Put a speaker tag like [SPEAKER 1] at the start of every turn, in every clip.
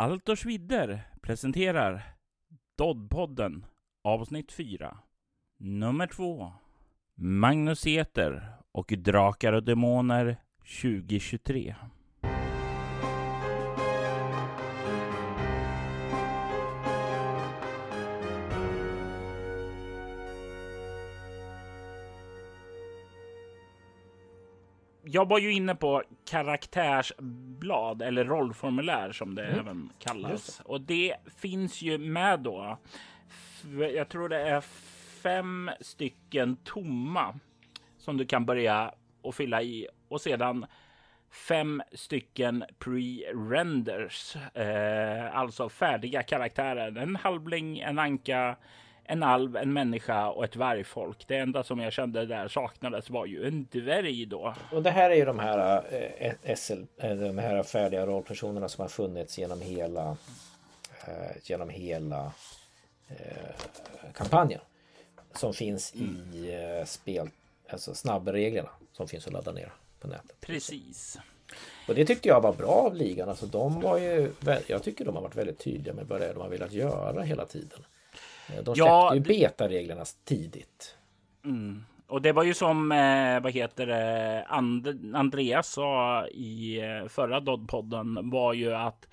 [SPEAKER 1] Altosh Vidder presenterar Doddpodden avsnitt 4 nummer 2 Magnus Eter och Drakar och Demoner 2023 jag var ju inne på karaktärsblad eller rollformulär som det mm. även kallas. Och det finns ju med då. Jag tror det är fem stycken tomma som du kan börja och fylla i och sedan fem stycken pre-renders, eh, alltså färdiga karaktärer. En halvling, en anka, en alv, en människa och ett vargfolk. Det enda som jag kände där saknades var ju en dvärg då.
[SPEAKER 2] Och det här är ju de här, äh, SL, äh, de här färdiga rollpersonerna som har funnits genom hela, äh, genom hela kampanjen. Som finns mm. i spel, alltså snabbreglerna som finns att ladda ner på nätet.
[SPEAKER 1] Precis.
[SPEAKER 2] Och det tyckte jag var bra av ligan. Alltså de var ju, jag tycker de har varit väldigt tydliga med vad det är de har velat göra hela tiden. Eh, de släppte ja, ju betareglerna tidigt.
[SPEAKER 1] Mm. Och det var ju som, eh, vad heter det, And Andreas sa i eh, förra Dodd-podden var ju att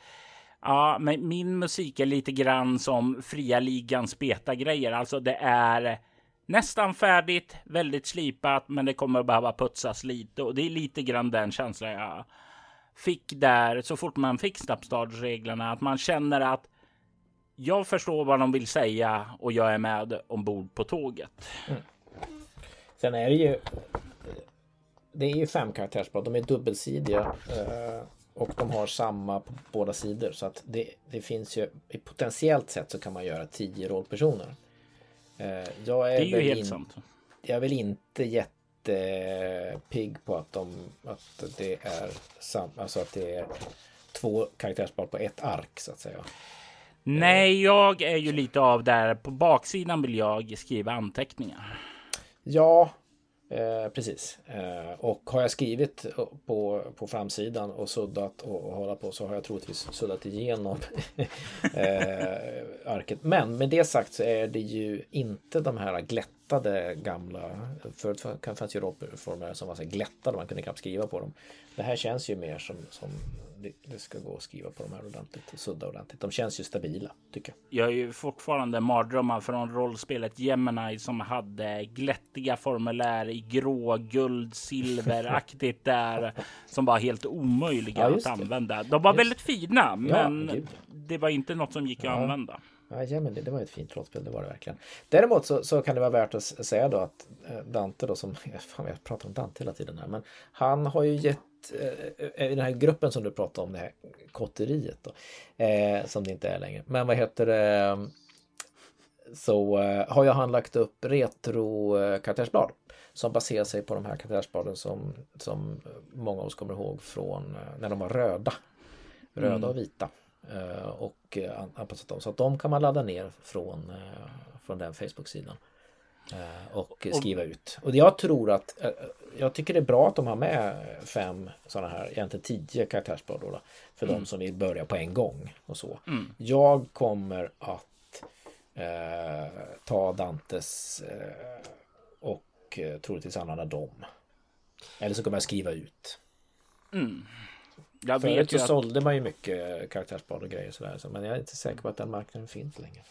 [SPEAKER 1] ja, men min musik är lite grann som fria ligans beta-grejer. Alltså det är nästan färdigt, väldigt slipat, men det kommer att behöva putsas lite och det är lite grann den känslan jag fick där så fort man fick snabbstartsreglerna, att man känner att jag förstår vad de vill säga och jag är med ombord på tåget. Mm.
[SPEAKER 2] Sen är det ju Det är ju fem karaktärsblad. De är dubbelsidiga eh, och de har samma på båda sidor så att det, det finns ju potentiellt sett så kan man göra tio rollpersoner.
[SPEAKER 1] Eh, jag är, det är ju helt in, sant.
[SPEAKER 2] Jag är väl inte jättepigg på att de att det är sam, alltså att det är två karaktärsblad på ett ark så att säga.
[SPEAKER 1] Nej, jag är ju lite av där. På baksidan vill jag skriva anteckningar.
[SPEAKER 2] Ja, eh, precis. Eh, och har jag skrivit på, på framsidan och suddat och, och hålla på så har jag troligtvis suddat igenom eh, arket. Men med det sagt så är det ju inte de här glättade gamla. Förut fanns ju rollformulär som var så glättade, man kunde knappt skriva på dem. Det här känns ju mer som, som det, ska gå att skriva på de här ordentligt och sudda ordentligt. De känns ju stabila tycker
[SPEAKER 1] jag. Jag är ju fortfarande mardrömmar från rollspelet Gemini som hade glättiga formulär i grå, guld, silveraktigt där som var helt omöjliga ja, att använda. De var just. väldigt fina, men ja, det var inte något som gick ja. att använda.
[SPEAKER 2] Ja, men det, var ett fint rollspel, det var det verkligen. Däremot så, så kan det vara värt att säga då att eh, Dante då som, fan jag pratar om Dante hela tiden här, men han har ju gett Eh, i den här gruppen som du pratade om, det här kotteriet då, eh, som det inte är längre. Men vad heter det? Så eh, har jag han lagt upp retro eh, karaktärsblad som baserar sig på de här karaktärsbladen som, som många av oss kommer ihåg från eh, när de var röda. Röda mm. och vita. Eh, och anpassat dem. Så att de kan man ladda ner från, från den Facebook-sidan. Eh, och skriva ut. Och jag tror att eh, jag tycker det är bra att de har med fem sådana här, egentligen tio karaktärsblad då, för mm. de som vill börja på en gång och så. Mm. Jag kommer att eh, ta Dantes eh, och eh, troligtvis använda dem. Eller så kommer jag skriva ut. Mm. Jag Förut så att... sålde man ju mycket karaktärsblad och grejer sådär, men jag är inte säker på att den marknaden finns längre.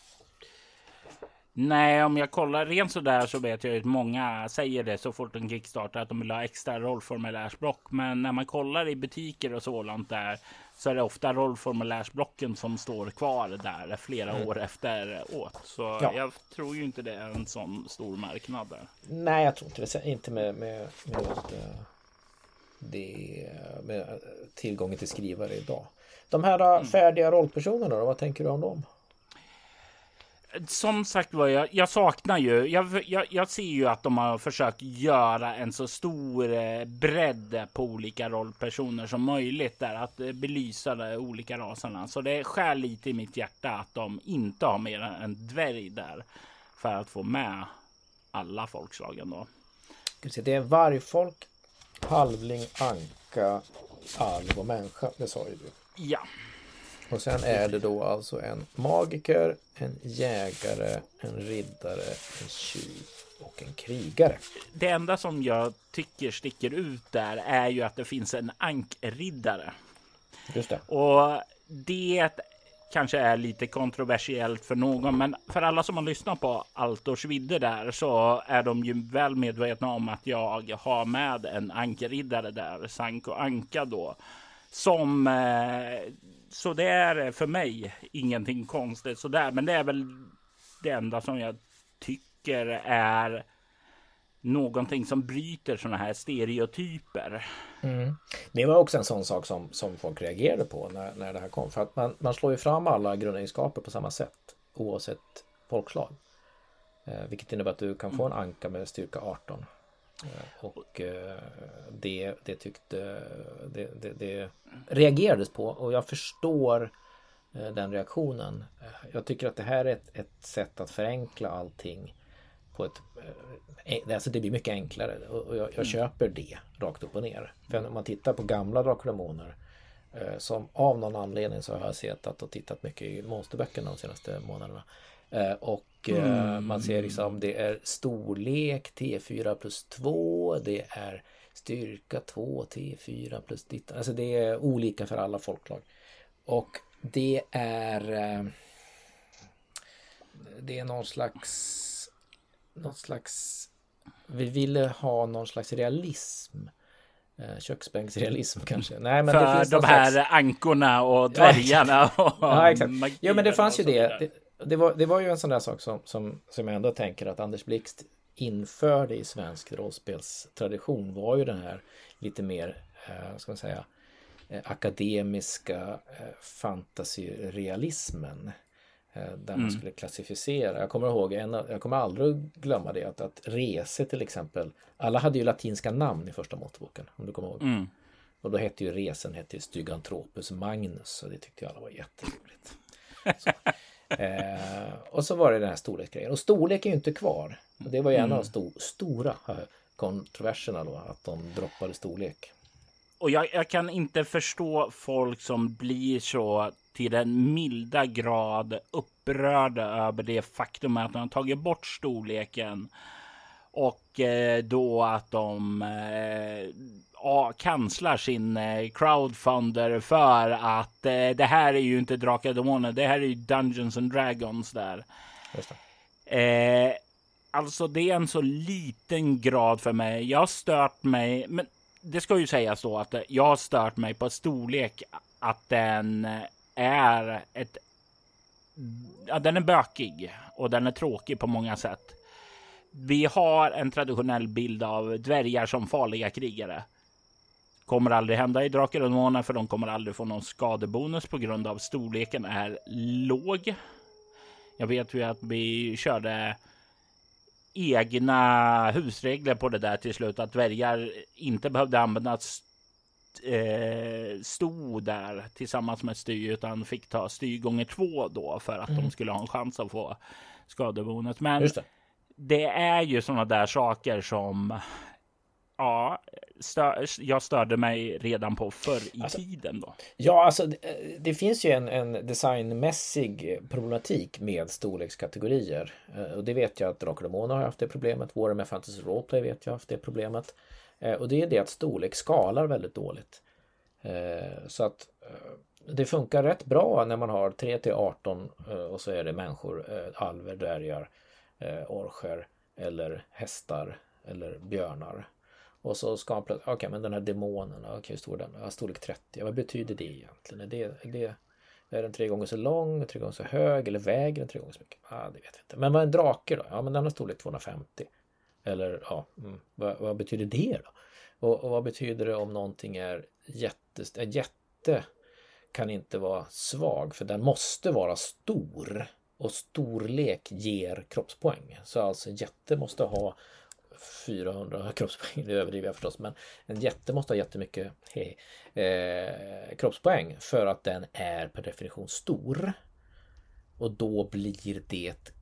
[SPEAKER 1] Nej, om jag kollar rent så där så vet jag att många säger det så fort en kickstartar att de vill ha extra rollformulärsblock. Men när man kollar i butiker och sådant där så är det ofta rollformulärsblocken som står kvar där flera mm. år efteråt. Så ja. jag tror ju inte det är en sån stor marknad där.
[SPEAKER 2] Nej, jag tror inte det. Inte med, med, med, eh, det, med tillgången till skrivare idag. De här mm. färdiga rollpersonerna, då, vad tänker du om dem?
[SPEAKER 1] som sagt var, jag, jag saknar ju. Jag, jag, jag, ser ju att de har försökt göra en så stor eh, bredd på olika rollpersoner som möjligt där att eh, belysa de olika raserna. Så det skär lite i mitt hjärta att de inte har mer än en dvärg där för att få med alla folkslagen då.
[SPEAKER 2] Det är vargfolk, halvling, anka, alv och människa. Det sa ju du.
[SPEAKER 1] Ja.
[SPEAKER 2] Och sen är det då alltså en magiker, en jägare, en riddare, en tjuv och en krigare.
[SPEAKER 1] Det enda som jag tycker sticker ut där är ju att det finns en ankriddare.
[SPEAKER 2] Just det.
[SPEAKER 1] Och det kanske är lite kontroversiellt för någon, men för alla som har lyssnat på Altors vidde där så är de ju väl medvetna om att jag har med en ankeriddare där, Sanko Anka då, som eh, så det är för mig ingenting konstigt sådär, men det är väl det enda som jag tycker är någonting som bryter sådana här stereotyper.
[SPEAKER 2] Mm. Det var också en sån sak som, som folk reagerade på när, när det här kom. För att man, man slår ju fram alla grundegenskaper på samma sätt oavsett folkslag. Eh, vilket innebär att du kan få en anka med styrka 18. Eh, och eh, det, det tyckte det, det, det reagerades på och jag förstår eh, den reaktionen. Eh, jag tycker att det här är ett, ett sätt att förenkla allting på ett... Eh, alltså det blir mycket enklare och jag, jag mm. köper det rakt upp och ner. För om man tittar på gamla Drakar eh, som av någon anledning så har jag sett och tittat mycket i monsterböckerna de senaste månaderna. Eh, och mm. man ser liksom det är storlek T4 plus 2. Det är styrka 2 T4 plus ditt. Alltså det är olika för alla folklag. Och det är det är någon slags någon slags... Vi ville ha någon slags realism. Eh, köksbänksrealism kanske.
[SPEAKER 1] Nej, men För de här slags... ankorna och dvärgarna. Och
[SPEAKER 2] ja, exakt. Ja, men det fanns ju det. det. Det, var, det var ju en sån där sak som, som, som jag ändå tänker att Anders Blixt införde i svensk rollspelstradition var ju den här lite mer, eh, ska man säga, eh, akademiska eh, fantasyrealismen. Eh, där man mm. skulle klassificera. Jag kommer ihåg, en, jag kommer aldrig glömma det, att, att Rese till exempel. Alla hade ju latinska namn i första måttboken, om du kommer ihåg. Mm. Och då hette ju Resen hette Styganthropus Magnus och det tyckte ju alla var jätteroligt. Så. Eh, och så var det den här storleksgrejen. Och storlek är ju inte kvar. Och det var ju en av de sto stora eh, kontroverserna då, att de droppade storlek.
[SPEAKER 1] Och jag, jag, kan inte förstå folk som blir så till den milda grad upprörda över det faktum att de har tagit bort storleken och eh, då att de eh, kanslar sin eh, crowdfunder för att eh, det här är ju inte Drakar Demoner, det här är ju Dungeons and Dragons där. Eh, alltså det är en så liten grad för mig. Jag har stört mig, men det ska ju sägas då att eh, jag har stört mig på storlek att den eh, är ett... Ja, den är bökig och den är tråkig på många sätt. Vi har en traditionell bild av dvärgar som farliga krigare. Kommer aldrig hända i Drakar och Demoner för de kommer aldrig få någon skadebonus på grund av storleken är låg. Jag vet ju att vi körde egna husregler på det där till slut. Att dvärgar inte behövde använda eh, stod där tillsammans med Sty utan fick ta Sty gånger två då för att mm. de skulle ha en chans att få skadebonus. Men det. det. är ju sådana där saker som Ja, stör, jag störde mig redan på förr i alltså, tiden då.
[SPEAKER 2] Ja, alltså det, det finns ju en, en, designmässig problematik med storlekskategorier. Eh, och det vet jag att Drakar har haft det problemet. Warhammer Fantasy Roleplay vet jag har haft det problemet. Eh, och det är det att storlek skalar väldigt dåligt. Eh, så att eh, det funkar rätt bra när man har 3 till 18 och så är det människor, alver, dvärgar, orcher eller hästar eller björnar. Och så ska man plötsligt, okej okay, men den här demonen, okej okay, hur stor den? Ja, storlek 30, vad betyder det egentligen? Är det, är det, är den tre gånger så lång, tre gånger så hög eller väger den tre gånger så mycket? Ja, det vet vi inte. Men vad är en drake då? Ja, men den har storlek 250. Eller ja, mm, vad, vad, betyder det då? Och, och, vad betyder det om någonting är jätte, en jätte kan inte vara svag för den måste vara stor och storlek ger kroppspoäng. Så alltså en jätte måste ha 400 kroppspoäng, det överdriver jag förstås, men en jätte måste ha jättemycket hej, eh, kroppspoäng för att den är per definition stor. Och då blir det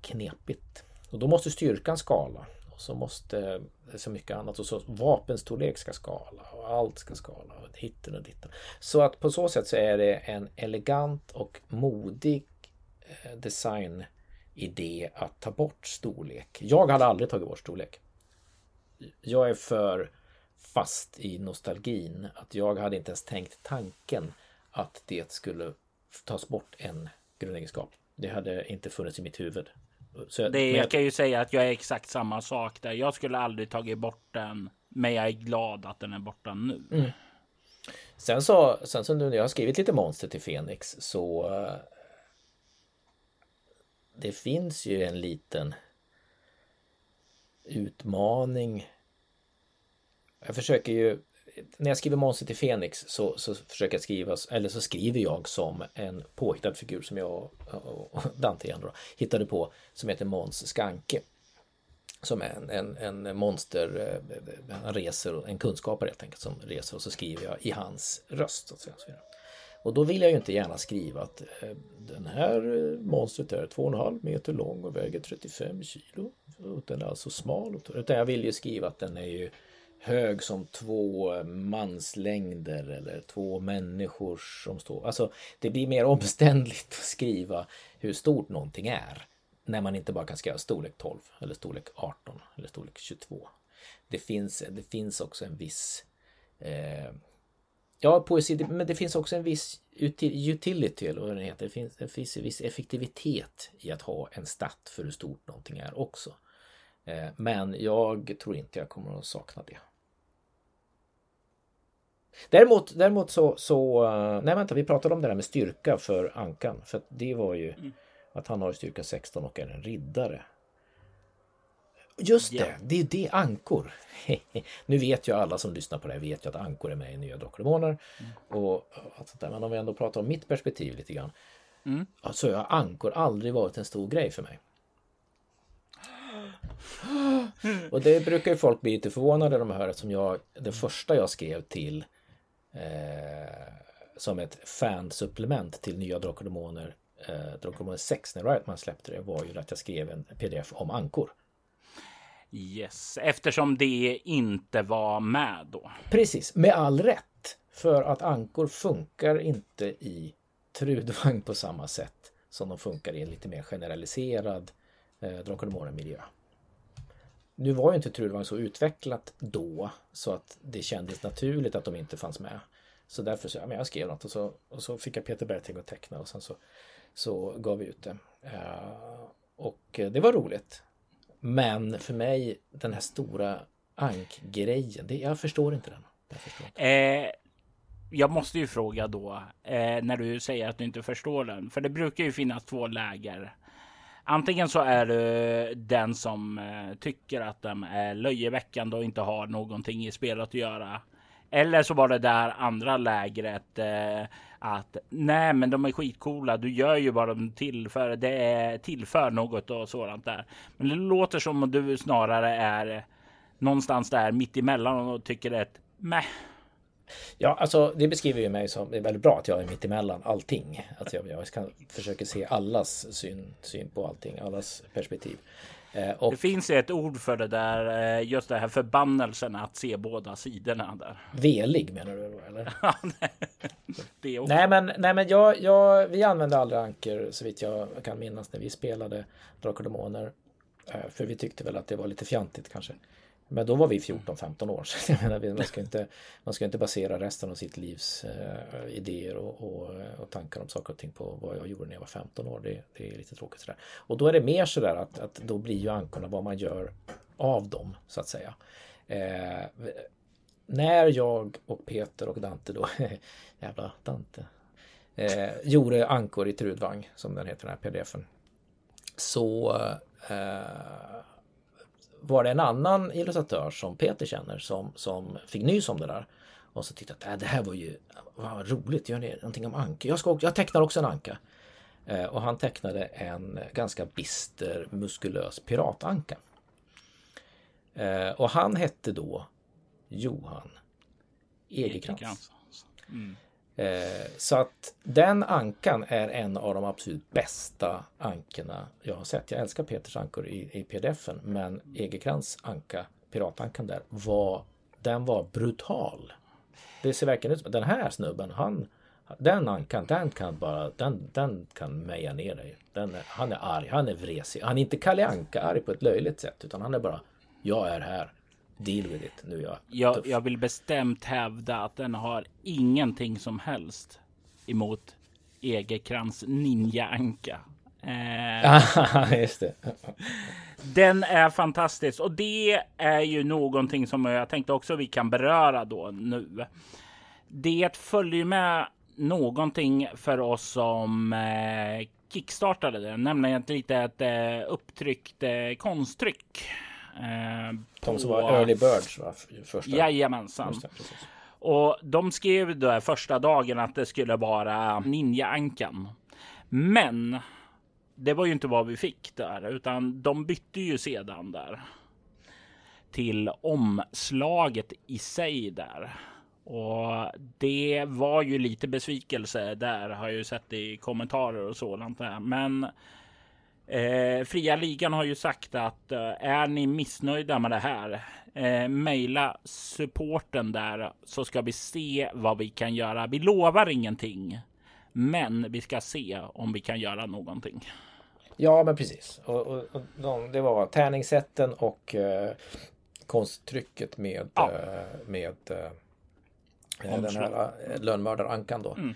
[SPEAKER 2] knepigt. Och då måste styrkan skala och så måste eh, så mycket annat och så vapenstorlek ska skala och allt ska skala och hitten och ditten. Så att på så sätt så är det en elegant och modig eh, designidé att ta bort storlek. Jag hade aldrig tagit bort storlek. Jag är för fast i nostalgin att jag hade inte ens tänkt tanken att det skulle tas bort en grundegenskap. Det hade inte funnits i mitt huvud.
[SPEAKER 1] Så, det, jag, kan ju säga att jag är exakt samma sak där. Jag skulle aldrig tagit bort den, men jag är glad att den är borta nu. Mm.
[SPEAKER 2] Sen så, sen så nu när jag har skrivit lite monster till Fenix så det finns ju en liten utmaning. Jag försöker ju när jag skriver monster till Fenix så, så försöker jag skriva, eller så skriver jag som en påhittad figur som jag och Dante igen då, hittade på som heter Måns Skanke. Som är en, en, en monster, eh, han reser, en kunskapare helt enkelt som reser och så skriver jag i hans röst. Och, så och då vill jag ju inte gärna skriva att eh, den här eh, monstret är 2,5 meter lång och väger 35 kilo. Den är alltså smal. Utan jag vill ju skriva att den är ju hög som två eh, manslängder eller två människor som står. Alltså det blir mer omständligt att skriva hur stort någonting är. När man inte bara kan skriva storlek 12 eller storlek 18 eller storlek 22. Det finns, det finns också en viss eh, Ja, poesi, men det finns också en viss utility, eller vad det heter. Det finns, det finns en viss effektivitet i att ha en stat för hur stort någonting är också. Eh, men jag tror inte jag kommer att sakna det. Däremot, däremot så, så, eh, nej vänta, vi pratade om det där med styrka för Ankan. För det var ju mm. att han har styrka 16 och är en riddare. Just det, yeah. det är det, ankor. nu vet ju alla som lyssnar på det här vet ju att ankor är med i Nya Drakar mm. och Men om vi ändå pratar om mitt perspektiv lite grann. Mm. Så har ankor aldrig varit en stor grej för mig. Och det brukar ju folk bli lite förvånade när de hör eftersom jag, det första jag skrev till eh, som ett fansupplement till nya Drakar och Demoner, eh, Drakar och Demoner 6 när Riotman släppte det var ju att jag skrev en pdf om ankor.
[SPEAKER 1] Yes, eftersom det inte var med då.
[SPEAKER 2] Precis, med all rätt. För att ankor funkar inte i Trudvagn på samma sätt som de funkar i en lite mer generaliserad eh, Drakar miljö. Nu var ju inte Trudvagn så utvecklat då så att det kändes naturligt att de inte fanns med. Så därför så, ja, men jag skrev något och så, och så fick jag Peter Berting att teckna och sen så, så gav vi ut det. Eh, och det var roligt. Men för mig, den här stora ankgrejen, det, jag förstår inte den. Jag, förstår inte.
[SPEAKER 1] Eh, jag måste ju fråga då, eh, när du säger att du inte förstår den. För det brukar ju finnas två läger Antingen så är du den som eh, tycker att den är löjeväckande och inte har någonting i spelet att göra. Eller så var det där andra lägret eh, att nej, men de är skitcoola. Du gör ju vad de tillför. det är tillför något och sådant där. Men det låter som att du snarare är någonstans där mitt emellan och tycker att meh.
[SPEAKER 2] Ja, alltså det beskriver ju mig som det är väldigt bra att jag är mitt emellan allting. Att jag, jag kan, försöker se allas syn, syn på allting, allas perspektiv.
[SPEAKER 1] Eh, och, det finns ett ord för det där, eh, just det här förbannelsen att se båda sidorna där.
[SPEAKER 2] Velig menar du då eller? det. Nej men, nej, men jag, jag, vi använde aldrig anker så vitt jag kan minnas när vi spelade Drakar och Demoner. Eh, för vi tyckte väl att det var lite fjantigt kanske. Men då var vi 14-15 år. Så jag menar, man, ska inte, man ska inte basera resten av sitt livs eh, idéer och, och, och, tankar om saker och ting på vad jag gjorde när jag var 15 år. Det, det är lite tråkigt sådär. Och då är det mer sådär att, att då blir ju ankorna vad man gör av dem så att säga. Eh, när jag och Peter och Dante då, jävla Dante, eh, gjorde ankor i Trudvang som den heter den här pdfen. Så eh, var det en annan illustratör som Peter känner som, som fick nys om det där. Och så tyckte att äh, det här var ju vad roligt, gör ni någonting om anka? Jag, ska, jag tecknar också en anka. Eh, och han tecknade en ganska bister muskulös piratanka. Eh, och han hette då Johan Egerkrans. Alltså. Mm. Eh, så att den ankan är en av de absolut bästa ankorna jag har sett. Jag älskar Peters ankor i, i pdf-en men Egerkrans anka, piratankan där, var, den var brutal. Det ser verkligen ut som den här snubben, han, den ankan, den kan bara, den, den kan meja ner dig. Den, han är arg, han är vresig. Han är inte Kalle Anka arg på ett löjligt sätt utan han är bara, jag är här deal with it. Nu jag,
[SPEAKER 1] jag, jag vill bestämt hävda att den har ingenting som helst emot Egerkrans ninja-anka.
[SPEAKER 2] Eh, Just det.
[SPEAKER 1] den är fantastisk och det är ju någonting som jag tänkte också vi kan beröra då nu. Det följer med någonting för oss som eh, kickstartade den, nämligen ett litet eh, upptryckt eh, konsttryck
[SPEAKER 2] Eh, de som var early birds va? Första.
[SPEAKER 1] Jajamensan. Det, och de skrev då första dagen att det skulle vara ninja-ankan. Men det var ju inte vad vi fick där, utan de bytte ju sedan där till omslaget i sig där. Och det var ju lite besvikelse där har jag ju sett i kommentarer och sådant där. Men Eh, fria ligan har ju sagt att eh, är ni missnöjda med det här, eh, mejla supporten där så ska vi se vad vi kan göra. Vi lovar ingenting, men vi ska se om vi kan göra någonting.
[SPEAKER 2] Ja, men precis. Och, och, och de, det var tärningssätten och eh, konsttrycket med, ja. eh, med eh, den här eh, lönnmördarankan då. Mm.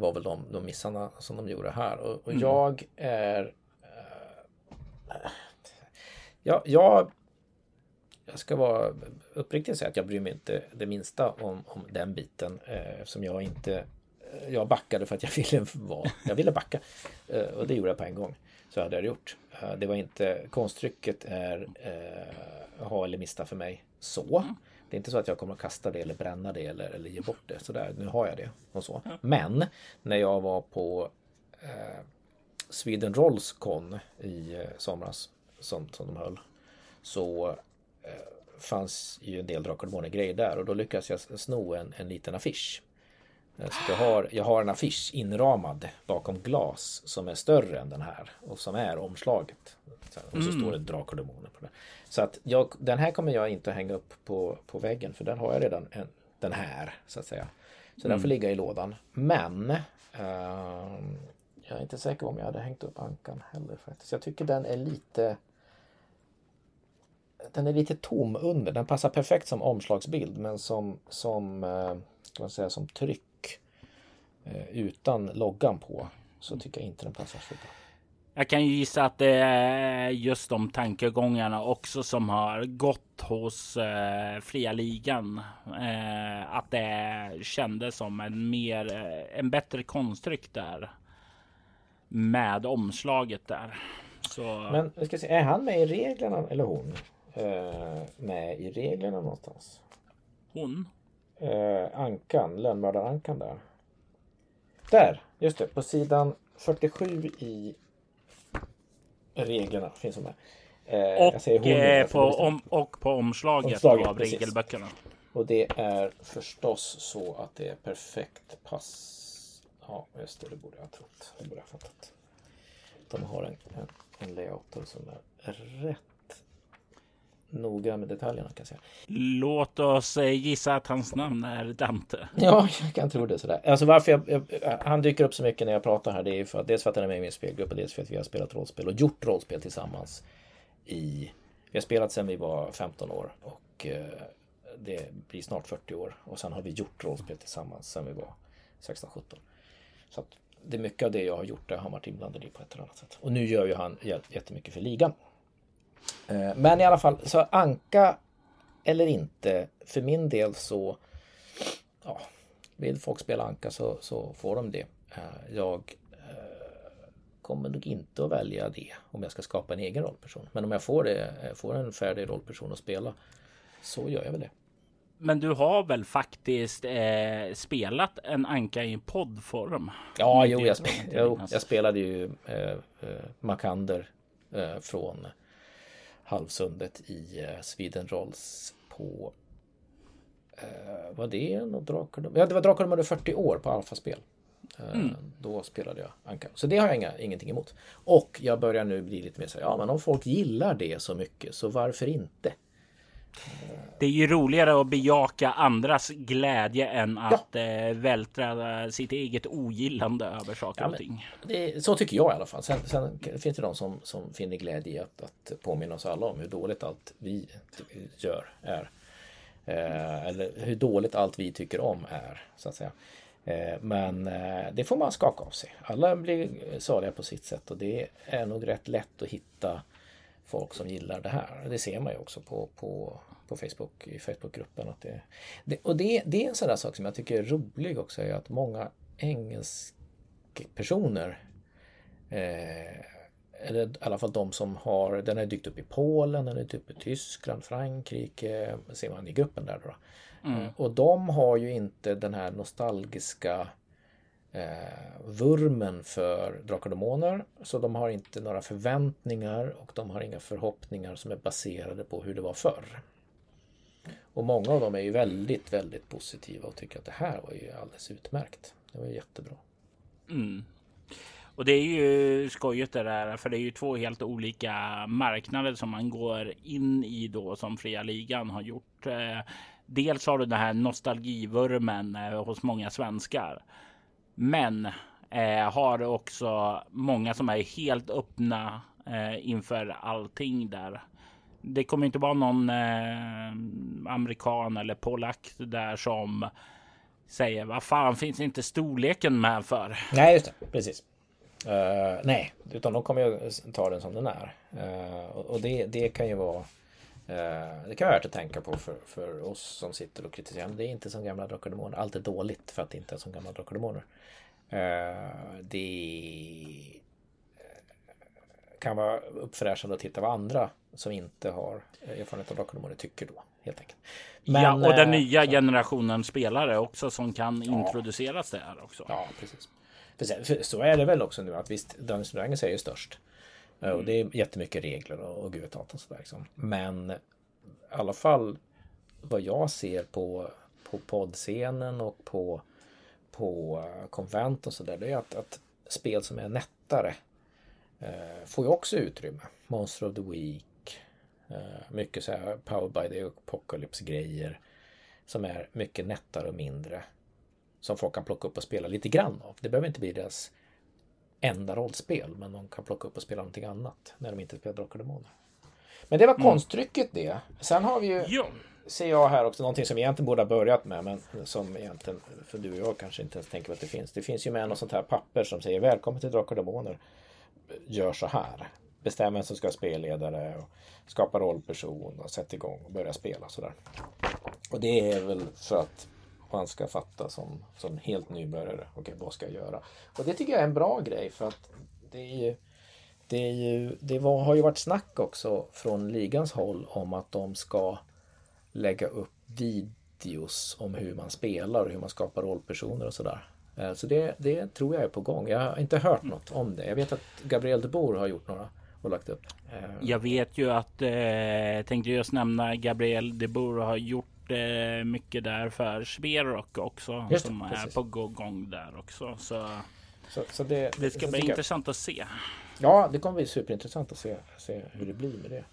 [SPEAKER 2] var väl de, de missarna som de gjorde här. Och, och mm. jag är Ja, jag, jag ska vara uppriktig och säga att jag bryr mig inte det minsta om, om den biten eh, eftersom jag inte jag backade för att jag ville vara, jag ville backa eh, och det gjorde jag på en gång. Så hade jag gjort. Eh, det var inte, konstrycket är eh, ha eller mista för mig så. Det är inte så att jag kommer att kasta det eller bränna det eller, eller ge bort det. Så där, nu har jag det och så. Men när jag var på eh, Sweden Rolls Con i eh, somras som, som de höll så eh, fanns ju en del Drakar grejer där och då lyckades jag sno en, en liten affisch. Eh, så jag, har, jag har en affisch inramad bakom glas som är större än den här och som är omslaget. Och så mm. står det Drakar på den. Så att jag, den här kommer jag inte hänga upp på, på väggen för den har jag redan en, den här så att säga. Så mm. den får ligga i lådan. Men uh, jag är inte säker om jag hade hängt upp ankan heller faktiskt. Jag tycker den är lite den är lite tom under. Den passar perfekt som omslagsbild men som, som, eh, kan säga, som tryck eh, utan loggan på så tycker jag inte den passar så bra.
[SPEAKER 1] Jag kan ju gissa att det är just de tankegångarna också som har gått hos eh, fria ligan. Eh, att det kändes som en mer, eh, en bättre konstryck där med omslaget där. Så...
[SPEAKER 2] Men jag ska se, är han med i reglerna eller hon? Eh, med i reglerna någonstans?
[SPEAKER 1] Hon?
[SPEAKER 2] Eh, ankan, lönnmördarankan där. Där, just det, på sidan 47 i reglerna finns hon med.
[SPEAKER 1] Eh, och, eh, på, om, och på omslaget, omslaget av precis. regelböckerna.
[SPEAKER 2] Och det är förstås så att det är perfekt pass Ja, just det, det borde jag ha trott. Det borde jag ha fattat. De har en, en, en layout som är rätt noga med detaljerna kan jag säga.
[SPEAKER 1] Låt oss eh, gissa att hans namn är Dante.
[SPEAKER 2] Ja, jag kan tro det sådär. Alltså varför jag, jag, han dyker upp så mycket när jag pratar här. Det är för att dels för att han är med i min spelgrupp och dels för att vi har spelat rollspel och gjort rollspel tillsammans i vi har spelat sedan vi var 15 år och eh, det blir snart 40 år och sen har vi gjort rollspel tillsammans sedan vi var 16-17. Så att det är mycket av det jag har gjort där han varit inblandad i på ett eller annat sätt. Och nu gör ju han jättemycket för ligan. Eh, men i alla fall, så anka eller inte, för min del så ja, vill folk spela anka så, så får de det. Eh, jag eh, kommer nog inte att välja det om jag ska skapa en egen rollperson. Men om jag får, det, får en färdig rollperson att spela så gör jag väl det.
[SPEAKER 1] Men du har väl faktiskt eh, spelat en anka i poddform?
[SPEAKER 2] Ja, jo jag, spel jo, jag spelade ju eh, eh, Makander eh, från Halvsundet i eh, Sweden Rolls på eh, var det något Drakar. Ja, det var Drakar de hade 40 år på Alfa-spel. Eh,
[SPEAKER 1] Mm.
[SPEAKER 2] Då spelade jag Anka. Så det har jag inga, ingenting emot. Och jag börjar nu bli lite mer så här, ja men om folk gillar det så mycket så varför inte?
[SPEAKER 1] Det är ju roligare att bejaka andras glädje än att eh, vältra sitt eget ogillande över saker
[SPEAKER 2] Ja,
[SPEAKER 1] och ting.
[SPEAKER 2] Det, så tycker jag i alla fall. Sen, sen finns det de som, som finner glädje i att, att påminna oss alla om hur dåligt allt vi gör är. Eh, eller hur dåligt allt vi tycker om är, så att säga. Eh, men eh, det får man skaka av sig. Alla blir saliga på sitt sätt och det är nog rätt lätt att hitta folk som gillar det här. Det ser man ju också på, på, på Facebook, i Facebookgruppen. Att det, det, och det, det är en sån där sak som jag tycker är rolig också, är att många engelskpersoner eh, eller i alla fall de som har, den har dykt upp i Polen, den har dykt upp i Tyskland, Frankrike, ser man i gruppen där då. Eh, Och de har ju inte den här nostalgiska eh, vurmen för Drakar och Demoner. Så de har inte några förväntningar och de har inga förhoppningar som är baserade på hur det var förr. Och många av dem är ju väldigt, väldigt positiva och tycker att det här var ju alldeles utmärkt. Det var ju jättebra.
[SPEAKER 1] Mm. Och det är ju skojigt det där, för det är ju två helt olika marknader som man går in i då som fria ligan har gjort. Eh, dels har du den här nostalgivurmen eh, hos många svenskar. Men eh, har också många som är helt öppna eh, inför allting där. Det kommer inte vara någon eh, amerikan eller polack där som säger vad fan finns inte storleken med för?
[SPEAKER 2] Nej, just det. Precis. Uh, nej, utan de kommer ju ta den som den är. Uh, och det, det kan ju vara det kan vara värt att tänka på för, för oss som sitter och kritiserar. Men det är inte som gamla Drakar. Allt är dåligt för att det inte är som gamla Drakar. Eh, det eh, kan vara uppfräschande att titta vad andra som inte har erfarenhet av Drakar tycker då. Helt enkelt.
[SPEAKER 1] ja, och den
[SPEAKER 2] eh,
[SPEAKER 1] nya
[SPEAKER 2] så-
[SPEAKER 1] generationen spelare också som kan introduceras där också.
[SPEAKER 2] Ja, precis. Så är det väl också nu att visst, Dungeons Dragons är ju störst. Eh, Och det är jättemycket regler och, och gud vet allt och sådär. Liksom. Men i alla fall vad jag ser på, på poddscenen och på, på eh, konvent och sådär. Det är att, att spel som är nättare eh, får ju också utrymme. Monster of the Week. Eh, mycket så här Powered by the Apocalypse grejer. Som är mycket nättare och mindre som folk kan plocka upp och spela lite grann av. Det behöver inte bli deras enda rollspel, men de kan plocka upp och spela någonting annat när de inte spelar Drakar och Demoner. Men det var konstrycket det. Sen har vi ju,
[SPEAKER 1] Ja,
[SPEAKER 2] ser jag här också, någonting som vi egentligen borde ha börjat med, men som egentligen, för du och jag kanske inte ens tänker på att det finns. Det finns ju med något sånt här papper som säger Välkommen till Drakar och Demoner. Gör så här. Bestäm vem som ska vara spelledare och skapa rollperson och sätt igång och börja spela sådär. Och det är väl för att man ska fatta som, som helt nybörjare. Okej, vad ska jag göra? Och det tycker jag är en bra grej för att det är ju det, är ju, det var, har ju varit snack också från ligans håll om att de ska lägga upp videos om hur man spelar och hur man skapar rollpersoner och sådär. Eh, så det, det tror jag är på gång. Jag har inte hört något om det. Jag vet att Gabriel de Boer har gjort några och lagt upp. Eh,
[SPEAKER 1] jag vet ju att eh, tänkte just nämna Gabriel de Boer har gjort eh, mycket där för Sverok också
[SPEAKER 2] Just det,
[SPEAKER 1] som är
[SPEAKER 2] precis.
[SPEAKER 1] på gång där också. Så
[SPEAKER 2] Så, så det,
[SPEAKER 1] det ska bli
[SPEAKER 2] tycker jag-
[SPEAKER 1] intressant att se.
[SPEAKER 2] Ja, det kommer bli superintressant att se, se hur det blir med det.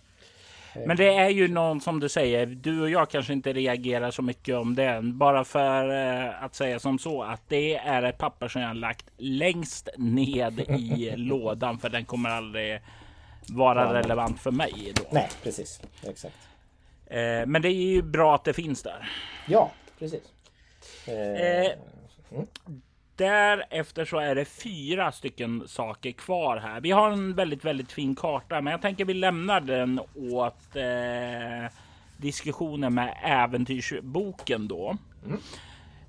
[SPEAKER 1] Men det är ju någon som du säger. Du och jag kanske inte reagerar så mycket om den. Bara för eh, att säga som så att det är ett papper som jag har lagt längst ned i lådan. För den kommer aldrig vara relevant för mig. Då.
[SPEAKER 2] Nej, precis. Exakt.
[SPEAKER 1] Eh, men det är ju bra att det finns där.
[SPEAKER 2] Ja, precis. Eh,
[SPEAKER 1] Eh, Därefter så är det fyra stycken saker kvar här. Vi har en väldigt, väldigt fin karta, men jag tänker vi lämnar den åt eh, diskussionen med äventyrsboken då.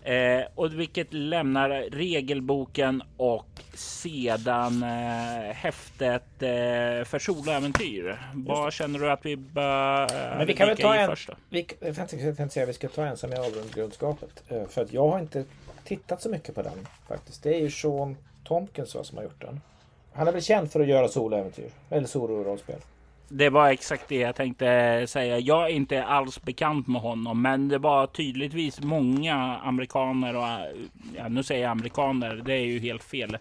[SPEAKER 1] Eh, och vilket lämnar regelboken och sedan eh, häftet eh, för soläventyr. Vad känner du att vi bör
[SPEAKER 2] Men vi kan väl ta en...
[SPEAKER 1] först?
[SPEAKER 2] Vi, jag tänkte, säga att vi ska ta en som är avgrundsgapet. Eh, För att jag har inte tittat så mycket på den faktiskt. Det är ju Sean Tompkins va, som har gjort den. Han är väl känd för att göra soläventyr. Eller solo-rollspel.
[SPEAKER 1] Det var exakt det jag tänkte säga. Jag är inte alls bekant med honom, men det var tydligtvis många amerikaner och ja, nu säger jag amerikaner. Det är ju helt fel.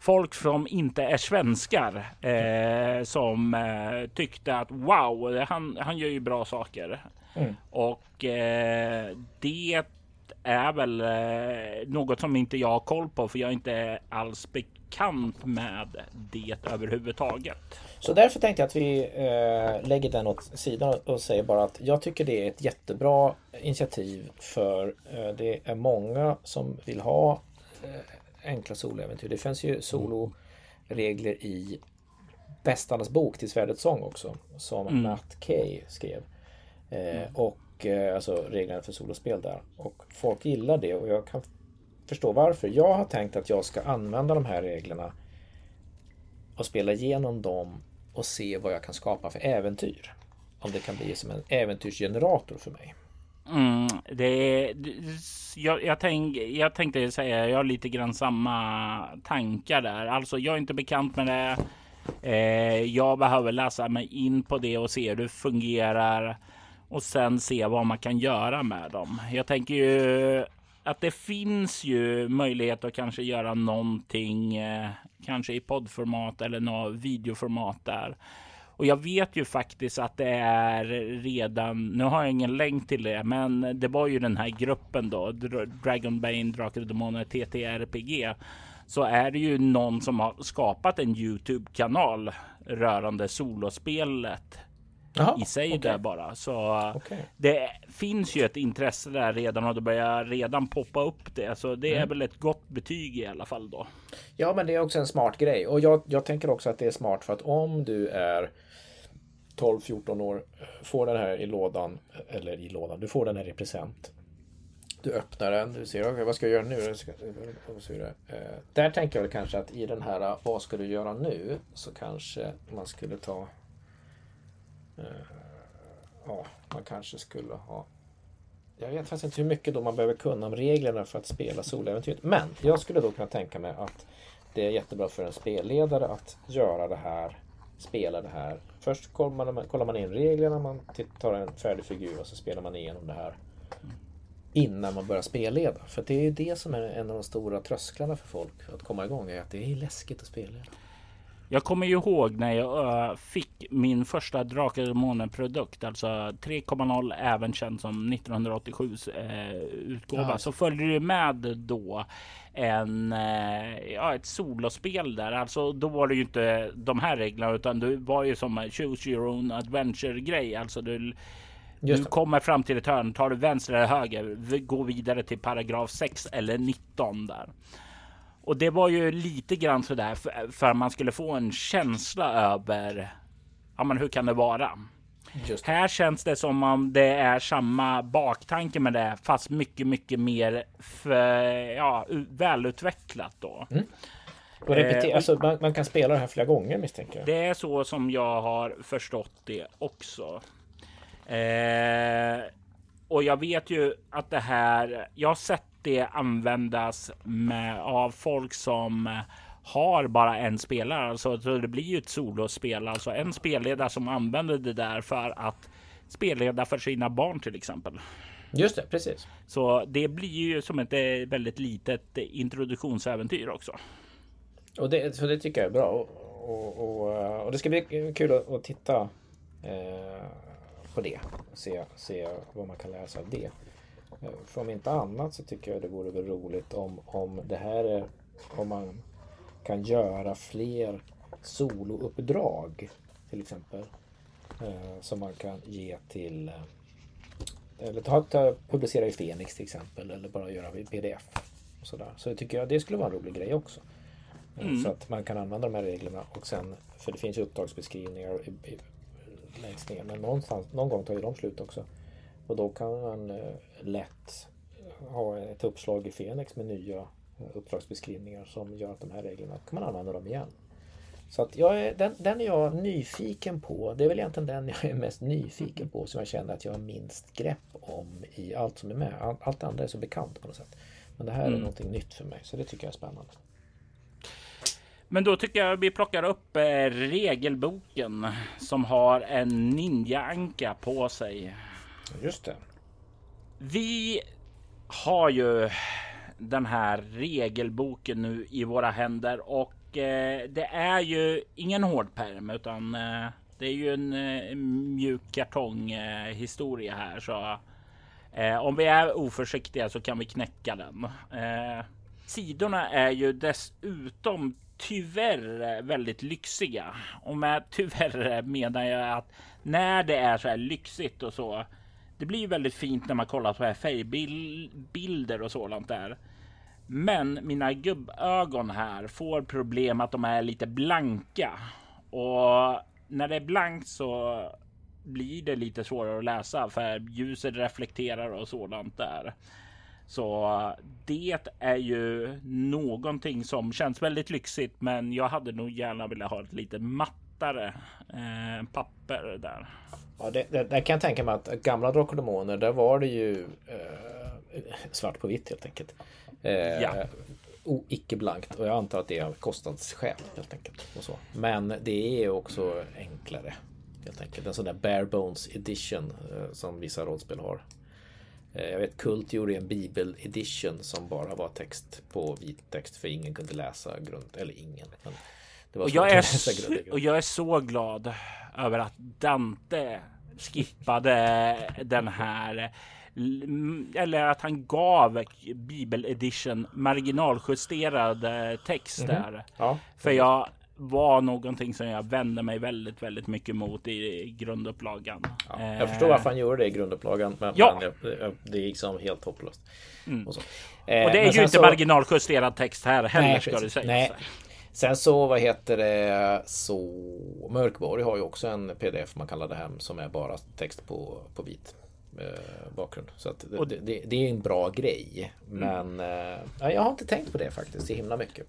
[SPEAKER 1] Folk som inte är svenskar eh, som eh, tyckte att wow, han, han gör ju bra saker. Mm. Och eh, det är väl eh, något som inte jag har koll på, för jag är inte alls bekant med det överhuvudtaget.
[SPEAKER 2] Så därför tänkte jag att vi eh, lägger den åt sidan och säger bara att jag tycker det är ett jättebra initiativ för eh, det är många som vill ha eh, enkla soloäventyr. Det finns ju soloregler i Bästarnas bok till Svärdets sång också som mm. Matt Kay skrev. Eh, mm. Och eh, alltså reglerna för solospel där. Och folk gillar det och jag kan förstå varför. Jag har tänkt att jag ska använda de här reglerna och spela igenom dem och se vad jag kan skapa för äventyr. Om det kan bli som en äventyrsgenerator för mig.
[SPEAKER 1] Mm, det är, jag, jag, tänk, jag tänkte säga, jag har lite grann samma tankar där. Alltså, jag är inte bekant med det. Eh, jag behöver läsa mig in på det och se hur det fungerar och sen se vad man kan göra med dem. Jag tänker ju att det finns ju möjlighet att kanske göra någonting, eh, kanske i poddformat eller något videoformat där. Och jag vet ju faktiskt att det är redan, nu har jag ingen länk till det, men det var ju den här gruppen då, Dragonbane, Drakar och Demoner, TTRPG. Så är det ju någon som har skapat en Youtube-kanal rörande solospelet Aha, i sig okay. där bara. Så okay. det finns ju ett intresse där redan och det börjar redan poppa upp det. Så det mm. är väl ett gott betyg i alla fall då.
[SPEAKER 2] Ja, men det är också en smart grej och jag, jag tänker också att det är smart för att om du är 12-14 år, får den här i lådan, eller i lådan, du får den här i present. Du öppnar den, du ser, okay, vad ska jag göra nu? Eh, där tänker jag väl kanske att i den här, vad ska du göra nu? Så kanske man skulle ta Eh, ja, man kanske skulle ha jag vet faktiskt inte hur mycket då man behöver kunna om reglerna för att spela soläventyret. Men jag skulle då kunna tänka mig att det är jättebra för en spelledare att göra det här, spela det här. Först kollar man, kollar man in reglerna, man tar en färdig figur och så spelar man igenom det här innan man börjar spelleda. För det är ju det som är en av de stora trösklarna för folk att komma igång, är att det är läskigt att spelleda.
[SPEAKER 1] Jag kommer ju ihåg när jag uh, fick min första Drakar och Demoner-produkt, alltså 3.0, även känd som 1987 uh, utgåva, ja. så följde det med då en, uh, ja, ett solospel där. Alltså då var det ju inte de här reglerna utan det var ju som choose your own adventure grej. Alltså du, du kommer fram till ett hörn, tar du vänster eller höger, gå vidare till paragraf 6 eller 19 där. Och det var ju lite grann så där för, för man skulle få en känsla över ja, men hur kan det vara? Just. Här känns det som om det är samma baktanke med det, fast mycket, mycket mer för, ja, välutvecklat då. Mm.
[SPEAKER 2] Och repeter, eh, alltså, man, man, kan spela det här flera gånger misstänker jag.
[SPEAKER 1] Det är så som jag har förstått det också. Eh, och jag vet ju att det här. Jag har sett det användas med, av folk som har bara en spelare. Alltså, så det blir ju ett solospel, alltså en spelledare som använder det där för att spelleda för sina barn till exempel.
[SPEAKER 2] Just det, precis.
[SPEAKER 1] Så det blir ju som ett eh, väldigt litet introduktionsäventyr också.
[SPEAKER 2] Och det, så det tycker jag är bra. Och, och, och, och det ska bli kul att, att titta eh, på det. Se, se vad man kan läsa av det. För om inte annat så tycker jag det vore väl roligt om, om det här är om man kan göra fler solouppdrag till exempel. Eh, som man kan ge till eh, eller ta, ta, publicera i Fenix till exempel eller bara göra i pdf. Och sådär. Så det tycker jag det skulle vara en rolig grej också. Eh, mm. Så att man kan använda de här reglerna och sen, för det finns ju uppdragsbeskrivningar i, i, längst ner men någonstans, någon gång tar ju de slut också. Och då kan man eh, lätt ha ett uppslag i Fenix med nya eh, uppdragsbeskrivningar som gör att de här reglerna kan man använda dem igen. Så att är, den, den är jag nyfiken på. Det är väl egentligen den jag är mest nyfiken på som jag känner att jag har minst grepp om i allt som är med. Allt, allt andra är så bekant på något sätt. Men det här mm. är någonting nytt för mig så det tycker jag är spännande.
[SPEAKER 1] Men då tycker jag vi plockar upp eh, regelboken som har en ninja-anka på sig.
[SPEAKER 2] Just det.
[SPEAKER 1] Vi har ju den här regelboken nu i våra händer och eh, det är ju ingen hård perm utan eh, det är ju en eh, mjuk kartonghistoria här så eh, om vi är oförsiktiga så kan vi knäcka den. Eh, sidorna är ju dessutom tyvärr väldigt lyxiga och med tyvärr menar jag att när det är så här lyxigt och så. Det blir väldigt fint när man kollar på färgbilder och sådant där. Men mina gubbögon här får problem att de är lite blanka och när det är blankt så blir det lite svårare att läsa för ljuset reflekterar och sådant där. Så det är ju någonting som känns väldigt lyxigt, men jag hade nog gärna velat ha ett lite mattare eh, papper där.
[SPEAKER 2] Ja, det, det, det, kan jag tänka mig att gamla Drakar där var det ju eh, svart på vitt helt enkelt. Eh, ja. icke blankt och jag antar att det är kostnadsskäl helt enkelt. Och så. Men det är också enklare. Helt enkelt. En sån där bare bones edition eh, som vissa rollspel har. Eh, jag vet Kult gjorde en bibel edition som bara var text på vit text för ingen kunde läsa grund, eller ingen.
[SPEAKER 1] Och, jag är, och jag är så glad över att Dante skippade den här eller att han gav Bibel edition marginaljusterad text mm -hmm. där. Ja. För jag var någonting som jag vände mig väldigt, väldigt mycket mot i grundupplagan.
[SPEAKER 2] Ja, jag förstår varför han gjorde det i grundupplagan, men, ja. men det är liksom helt hopplöst.
[SPEAKER 1] Mm. Och, så. Eh, och det är ju inte så... marginaljusterad text här heller Nej, ska du säga. Nej.
[SPEAKER 2] Sen så, vad heter det, så Mörkborg har ju också en pdf man kallar det här som är bara text på, på vit eh, bakgrund. Så att det, det, det, är en bra grej. Mm. Men eh, jag har inte tänkt på det faktiskt, det är himla mycket.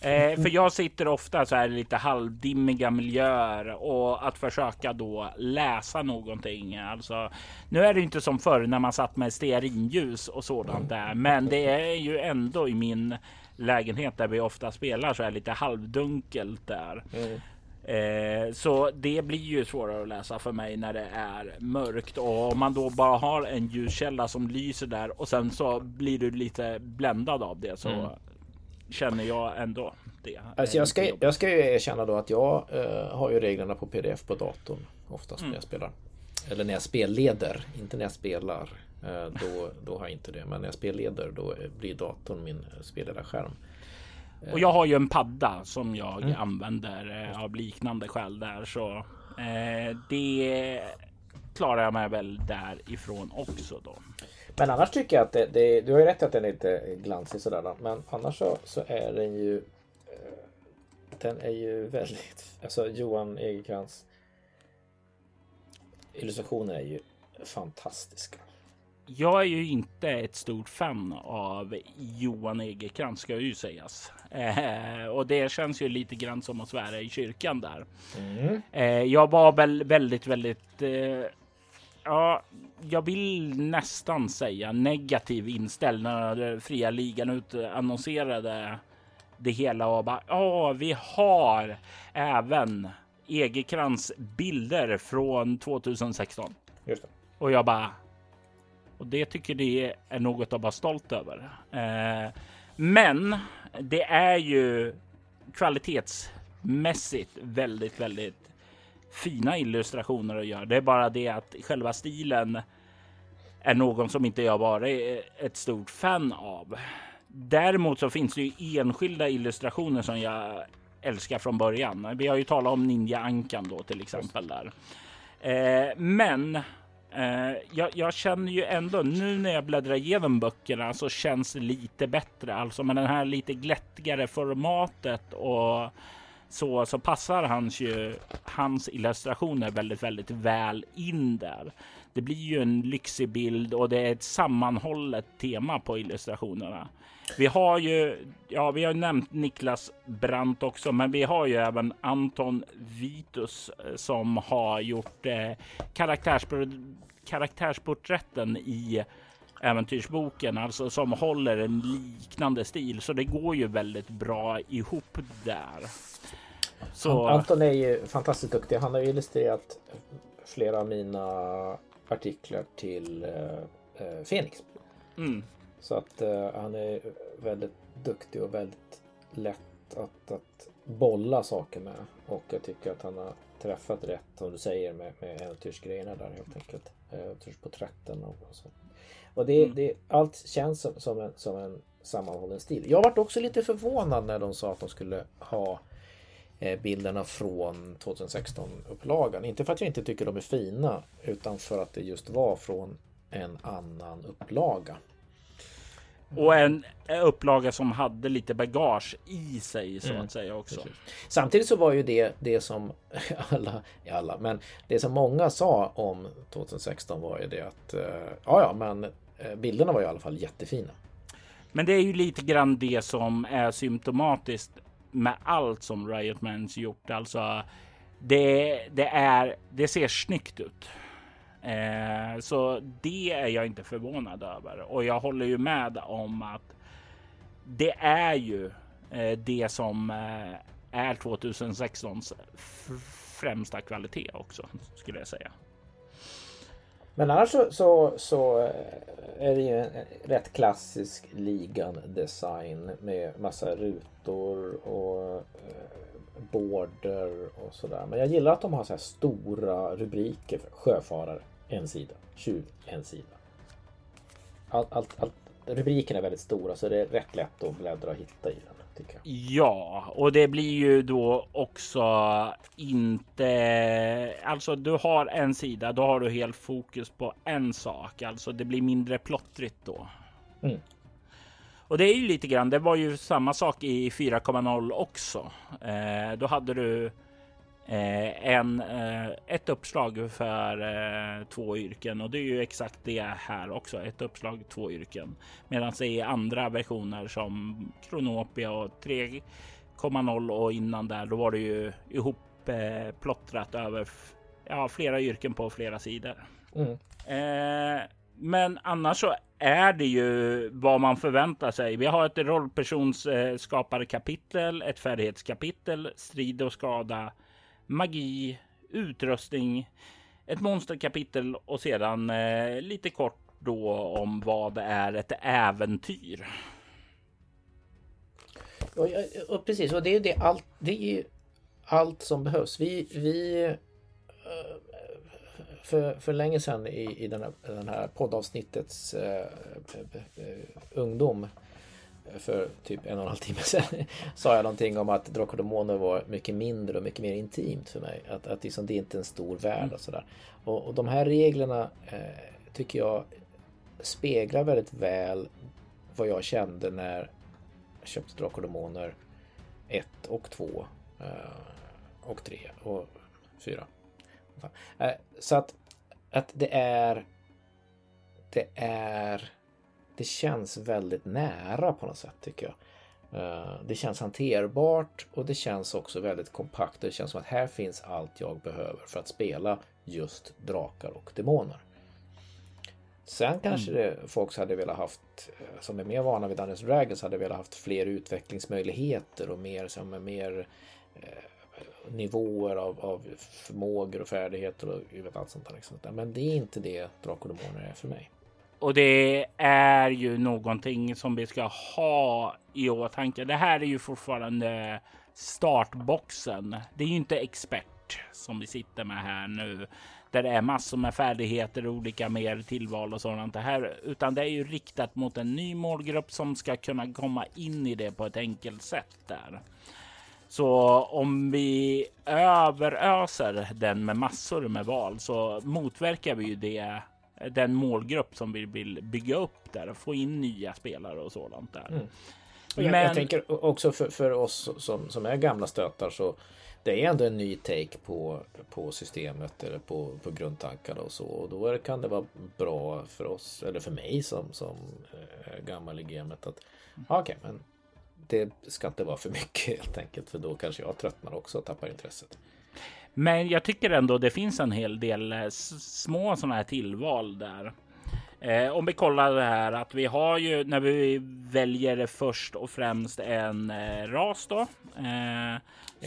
[SPEAKER 1] Eh, för jag sitter ofta så här lite halvdimmiga miljöer och att försöka då läsa någonting. Alltså, nu är det inte som förr när man satt med stearinljus och sådant där, men det är ju ändå i min lägenhet där vi ofta spelar så är lite halvdunkelt där. Mm. Eh, så det blir ju svårare att läsa för mig när det är mörkt och om man då bara har en ljuskälla som lyser där och sen så blir du lite bländad av det så mm känner jag ändå det.
[SPEAKER 2] Alltså jag, ska, jag ska ju erkänna då att jag uh, har ju reglerna på pdf på datorn oftast mm. när jag spelar. Eller när jag spelleder, inte när jag spelar. Uh, då, då har jag inte det. Men när jag spelleder då blir datorn min spelledarskärm.
[SPEAKER 1] Och jag har ju en padda som jag mm. använder av liknande skäl där. Så eh, det klarar jag mig väl därifrån också då.
[SPEAKER 2] Men annars tycker jag att det, det, du har ju rätt att den är lite glansig sådär. Men annars så, så är den ju eh, Den är ju väldigt Alltså Johan Egerkrans Illustrationer är ju fantastiska.
[SPEAKER 1] Jag är ju inte ett stort fan av Johan Egerkrans ska ju sägas. Eh, och det känns ju lite grann som att svära i kyrkan där. Mm. Eh, jag var väl väldigt, väldigt eh, ja, jag vill nästan säga negativ inställd när fria ligan utannonserade det hela och bara ja, vi har även Egerkrans bilder från 2016. Just det. Och jag bara. Och det tycker det är något att vara stolt över. Eh, men det är ju kvalitetsmässigt väldigt, väldigt fina illustrationer att göra. Det är bara det att själva stilen är någon som inte jag varit ett stort fan av. Däremot så finns det ju enskilda illustrationer som jag älskar från början. Vi har ju talat om Ninja Ankan då till exempel där. Eh, men Eh, jag, jag, känner ju ändå nu när jag bläddrar igenom böckerna så känns det lite bättre. Alltså med den här lite glättigare formatet och så, så passar hans, ju, hans illustrationer väldigt, väldigt väl in där. Det blir ju en lyxig bild och det är ett sammanhållet tema på illustrationerna. Vi har ju, ja, vi har nämnt Niklas Brandt också, men vi har ju även Anton Vitus eh, som har gjort eh, karaktärspor karaktärsporträtten i äventyrsboken, alltså som håller en liknande stil. Så det går ju väldigt bra ihop där.
[SPEAKER 2] Så... Anton är ju fantastiskt duktig. Han har illustrerat flera av mina artiklar till uh, Fenix. Mm. Så att uh, han är väldigt duktig och väldigt lätt att, att bolla saker med. Och jag tycker att han har träffat rätt som du säger med, med äventyrsgrejerna där helt enkelt. Äventyrsporträtten och, och så. Och det, mm. det, allt känns som, som, en, som en sammanhållen stil. Jag varit också lite förvånad när de sa att de skulle ha eh, bilderna från 2016-upplagan. Inte för att jag inte tycker de är fina utan för att det just var från en annan upplaga.
[SPEAKER 1] Och en upplaga som hade lite bagage i sig så mm. att säga också. Precis.
[SPEAKER 2] Samtidigt så var ju det det som alla, alla, men det som många sa om 2016 var ju det att eh, ja, ja, men eh, bilderna var i alla fall jättefina.
[SPEAKER 1] Men det är ju lite grann det som är symptomatiskt med allt som Riot Mans gjort. Alltså, det, det är, det ser snyggt ut. Eh, så det är jag inte förvånad över och jag håller ju med om att det är ju eh, det som eh, är 2016s främsta kvalitet också skulle jag säga.
[SPEAKER 2] Men annars så, så, så eh, är det ju en rätt klassisk ligan design med massa rutor och eh, border och sådär. Men jag gillar att de har så här stora rubriker för sjöfarare en sida, tjuv en sida. Allt, allt, allt, rubrikerna är väldigt stora så det är rätt lätt att bläddra och hitta i den.
[SPEAKER 1] Ja, och det blir ju då också inte... Alltså du har en sida, då har du helt fokus på en sak. Alltså det blir mindre plottrigt då. Mm. Och det är ju lite grann, det var ju samma sak i 4.0 också. Eh, då hade du Eh, en, eh, ett uppslag för eh, två yrken och det är ju exakt det här också. Ett uppslag, två yrken. Medan det är andra versioner som Kronopia och 3.0 och innan där, då var det ju ihop eh, plottrat över ja, flera yrken på flera sidor. Mm. Men annars så är det ju vad man förväntar sig. Vi har ett rollpersonsskaparkapitel, ett färdighetskapitel, strid och skada magi, utrustning, ett monsterkapitel och sedan eh, lite kort då om vad det är ett äventyr.
[SPEAKER 2] Ja, och precis, och det är det allt. Det är allt som behövs. Vi, vi eh, för, för länge sedan i, i den, här, den här poddavsnittets uh, ungdom för typ en och en halv timme sedan sa jag någonting om att Demoner var mycket mindre och mycket mer intimt för mig. Att, att liksom, det är inte är en stor värld mm. och sådär. Och, och de här reglerna eh, tycker jag speglar väldigt väl vad jag kände när jag köpte Drakar Demoner 1 och 2 eh, och 3 och 4. Eh, så att, att det är det är det känns väldigt nära på något sätt tycker jag. Eh, det känns hanterbart och det känns också väldigt kompakt. Det känns som att här finns allt jag behöver för att spela just drakar och demoner. Sen kanske mm. det, folk hade velat haft, eh, som är mer vana vid Dungeons Dragons, hade velat haft fler utvecklingsmöjligheter och mer, som är mer nivåer av, av förmågor och färdigheter och vet, allt sånt där. Liksom. Men det är inte det Drakar och Demoner är för mig.
[SPEAKER 1] Och det är ju någonting som vi ska ha i åtanke. Det här är ju fortfarande startboxen. Det är ju inte expert som vi sitter med här nu där det är massor med färdigheter, och olika mer tillval och sådant det här, utan det är ju riktat mot en ny målgrupp som ska kunna komma in i det på ett enkelt sätt där. Så om vi överöser den med massor med val så motverkar vi ju det den målgrupp som vi vill bygga upp där och få in nya spelare och sådant där. Mm.
[SPEAKER 2] Och jag, Men... jag tänker också för, för oss som, som är gamla stötar så det är ändå en ny take på, på systemet eller på, på grundtankarna och så. Och då kan det vara bra för oss, eller för mig som, som äh, gammal i gamet att okej, okay, men det ska inte vara för mycket helt enkelt. För då kanske jag tröttnar också och tappar intresset.
[SPEAKER 1] Men jag tycker ändå det finns en hel del eh, små sådana här tillval där. Eh, om vi kollar det här att vi har ju när vi väljer först och främst en eh, ras då. Eh,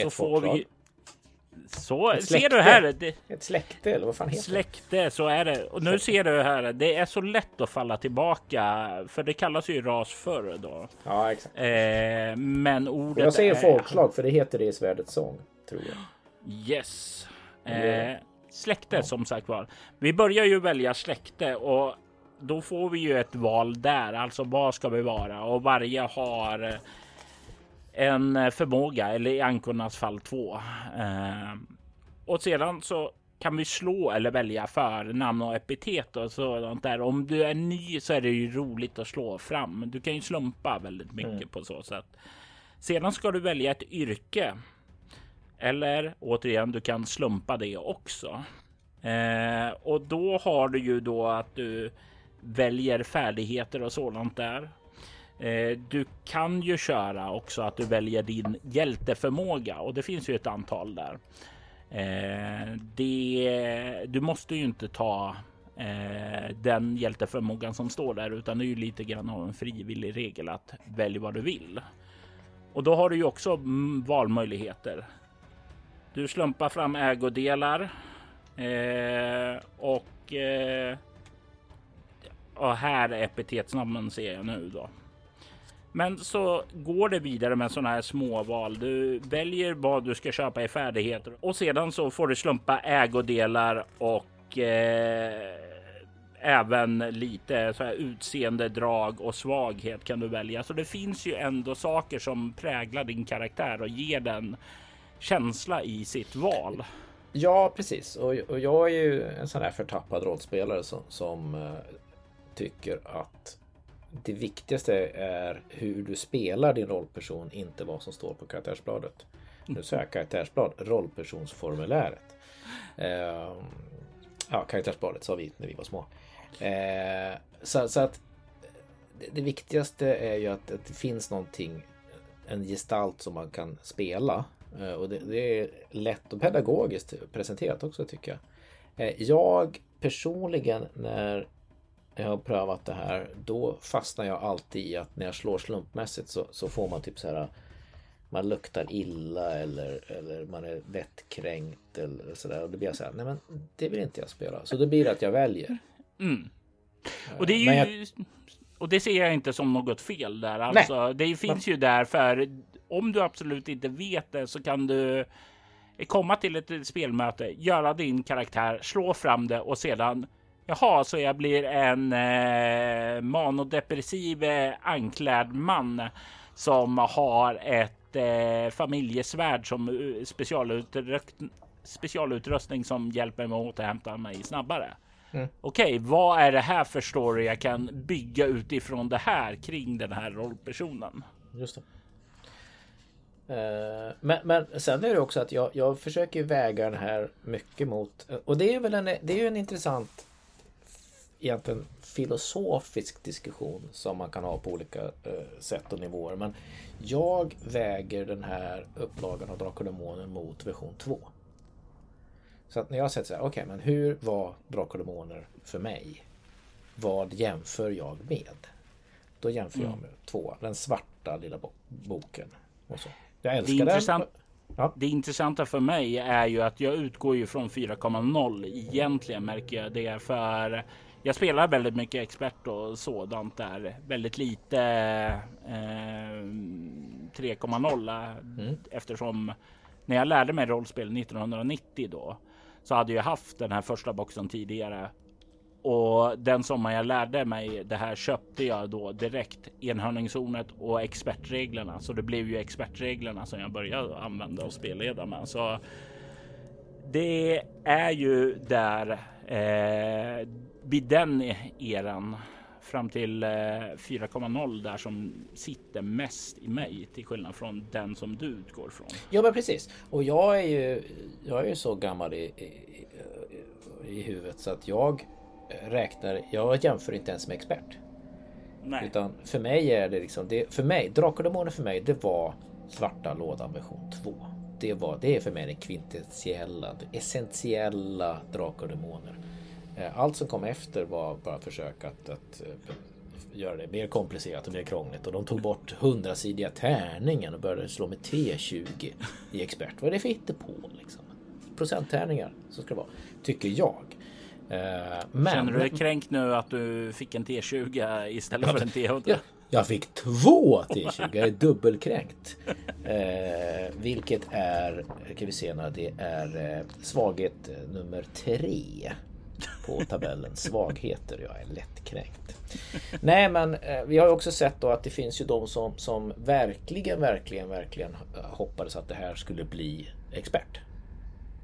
[SPEAKER 1] så får vi så ser du här. Det,
[SPEAKER 2] ett släkte eller vad fan heter
[SPEAKER 1] Släkte, så är det. Och nu ser du här. Det är så lätt att falla tillbaka, för det kallas ju ras förr då.
[SPEAKER 2] Ja, exakt.
[SPEAKER 1] Eh, men ordet.
[SPEAKER 2] Jag säger är... folkslag, för det heter det i svärdets sång, tror jag.
[SPEAKER 1] Yes. Eh, släkte ja. som sagt var. Vi börjar ju välja släkte och då får vi ju ett val där. Alltså vad ska vi vara? Och varje har en förmåga eller i ankornas fall två. Eh, och sedan så kan vi slå eller välja för namn och epitet och sådant där. Om du är ny så är det ju roligt att slå fram. Du kan ju slumpa väldigt mycket mm. på så sätt. Sedan ska du välja ett yrke. Eller återigen, du kan slumpa det också. Eh, och då har du ju då att du väljer färdigheter och sådant där. Eh, du kan ju köra också att du väljer din hjälteförmåga och det finns ju ett antal där. Eh, det, du måste ju inte ta eh, den hjälteförmågan som står där, utan det är ju lite grann av en frivillig regel att välj vad du vill. Och då har du ju också mm, valmöjligheter. Du slumpar fram ägodelar eh, och eh, och här är epitetsnamnen ser jag nu då. Men så går det vidare med sådana här småval. Du väljer vad du ska köpa i färdigheter och sedan så får du slumpa ägodelar och eh, även lite så här utseende drag och svaghet kan du välja. Så det finns ju ändå saker som präglar din karaktär och ger den känsla i sitt val.
[SPEAKER 2] Ja, precis. Och, och jag är ju en sån här förtappad rollspelare som, som uh, tycker att det viktigaste är hur du spelar din rollperson, inte vad som står på karaktärsbladet. Nu sa jag karaktärsblad, rollpersonsformuläret. Eh, ja, karaktärsbladet sa vi när vi var små. Eh, så, så, att det, viktigaste är ju att, att, det finns någonting, en gestalt som man kan spela. Eh, och det, det, är lätt och pedagogiskt presenterat också tycker jag. Eh, jag personligen när jag har prövat det här, då fastnar jag alltid i att när jag slår slumpmässigt så, så får man typ så här man luktar illa eller, eller man är lättkränkt eller sådär. Och då blir jag så här, nej men det vill inte jag spela. Så då blir det att jag väljer.
[SPEAKER 1] Mm. Och det är ju... Jag... Och det ser jag inte som något fel där. Alltså, nej. det finns ju där för om du absolut inte vet det så kan du komma till ett spelmöte, göra din karaktär, slå fram det och sedan Jaha, så jag blir en eh, manodepressiv eh, anklädd man som har ett eh, familjesvärd som eh, specialutrustning som hjälper mig att återhämta mig snabbare. Mm. Okej, okay, vad är det här för story jag kan bygga utifrån det här kring den här rollpersonen?
[SPEAKER 2] Just det. Uh, men, men sen är det också att jag, jag försöker väga den här mycket mot och det är väl en, det är en intressant egentligen filosofisk diskussion som man kan ha på olika eh, sätt och nivåer. Men jag väger den här upplagan av Drakar och Demoner mot version 2. Så att när jag säger så här, okej, okay, men hur var Drakar och Demoner för mig? Vad jämför jag med? Då jämför mm. jag med två, den svarta lilla boken. Och så. Jag älskar
[SPEAKER 1] det den. Ja. Det intressanta för mig är ju att jag utgår ju från 4,0 egentligen märker jag det för jag spelar väldigt mycket expert och sådant där. Väldigt lite eh, 3,0 mm. eftersom när jag lärde mig rollspel 1990 då så hade jag haft den här första boxen tidigare. Och den sommar jag lärde mig det här köpte jag då direkt enhörningszonet och expertreglerna. Så det blev ju expertreglerna som jag började använda och spelleda med. Så det är ju där eh, vid den eran fram till 4,0 eh, där som sitter mest i mig till skillnad från den som du utgår från.
[SPEAKER 2] Ja, men precis. Och jag är ju, jag är ju så gammal i, i, i huvudet så att jag räknar, jag jämför inte ens med expert. Nej. Utan för mig är det liksom, det, för mig, Drakar och Demoner för mig, det var svarta lådan version 2. Det, var, det är för mig den kvintessentiella, essentiella Drakar och Demoner. Eh, allt som kom efter var bara försök att, att eh, göra det mer komplicerat och mer krångligt. Och de tog bort hundrasidiga tärningen och började slå med T20 i expert. Vad är det för hittepå liksom? Procenttärningar, så ska det vara. Tycker jag.
[SPEAKER 1] Eh, men... Känner du dig kränkt nu att du fick en T20 istället för en T100? Ja,
[SPEAKER 2] jag fick två T20, jag är dubbelkränkt. Eh, vilket är, kan vi se nu, det är svaghet nummer tre på tabellen. Svagheter, jag är lättkränkt. Nej men eh, vi har också sett då att det finns ju de som, som verkligen, verkligen, verkligen hoppades att det här skulle bli expert.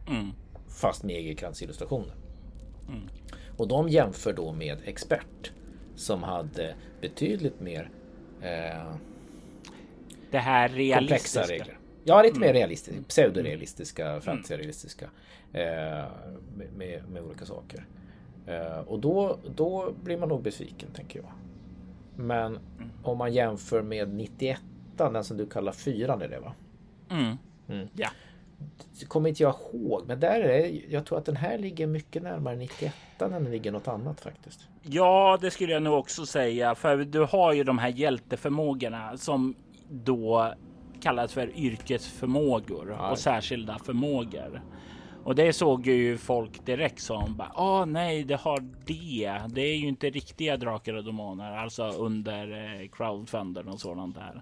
[SPEAKER 2] Mm. Fast med egekrantsillustrationer. Mm. Och de jämför då med expert som hade betydligt mer eh,
[SPEAKER 1] det här realistiska.
[SPEAKER 2] komplexa regler. Ja, lite mm. mer realistiska, pseudorealistiska, mm. framtidsrealistiska eh, med, med, med, olika saker. Eh, och då, då blir man nog besviken tänker jag. Men mm. om man jämför med 91 den som du kallar fyran är det va?
[SPEAKER 1] Mm. mm. Ja
[SPEAKER 2] kommer inte jag ihåg, men där är det, jag tror att den här ligger mycket närmare 91 än den ligger något annat faktiskt.
[SPEAKER 1] Ja, det skulle jag nog också säga, för du har ju de här hjälteförmågorna som då kallas för yrkesförmågor ja. och särskilda förmågor. Och det såg ju folk direkt som bara, ah nej, det har det. Det är ju inte riktiga drakar och demoner, alltså under eh, crowdfunder och sådant där.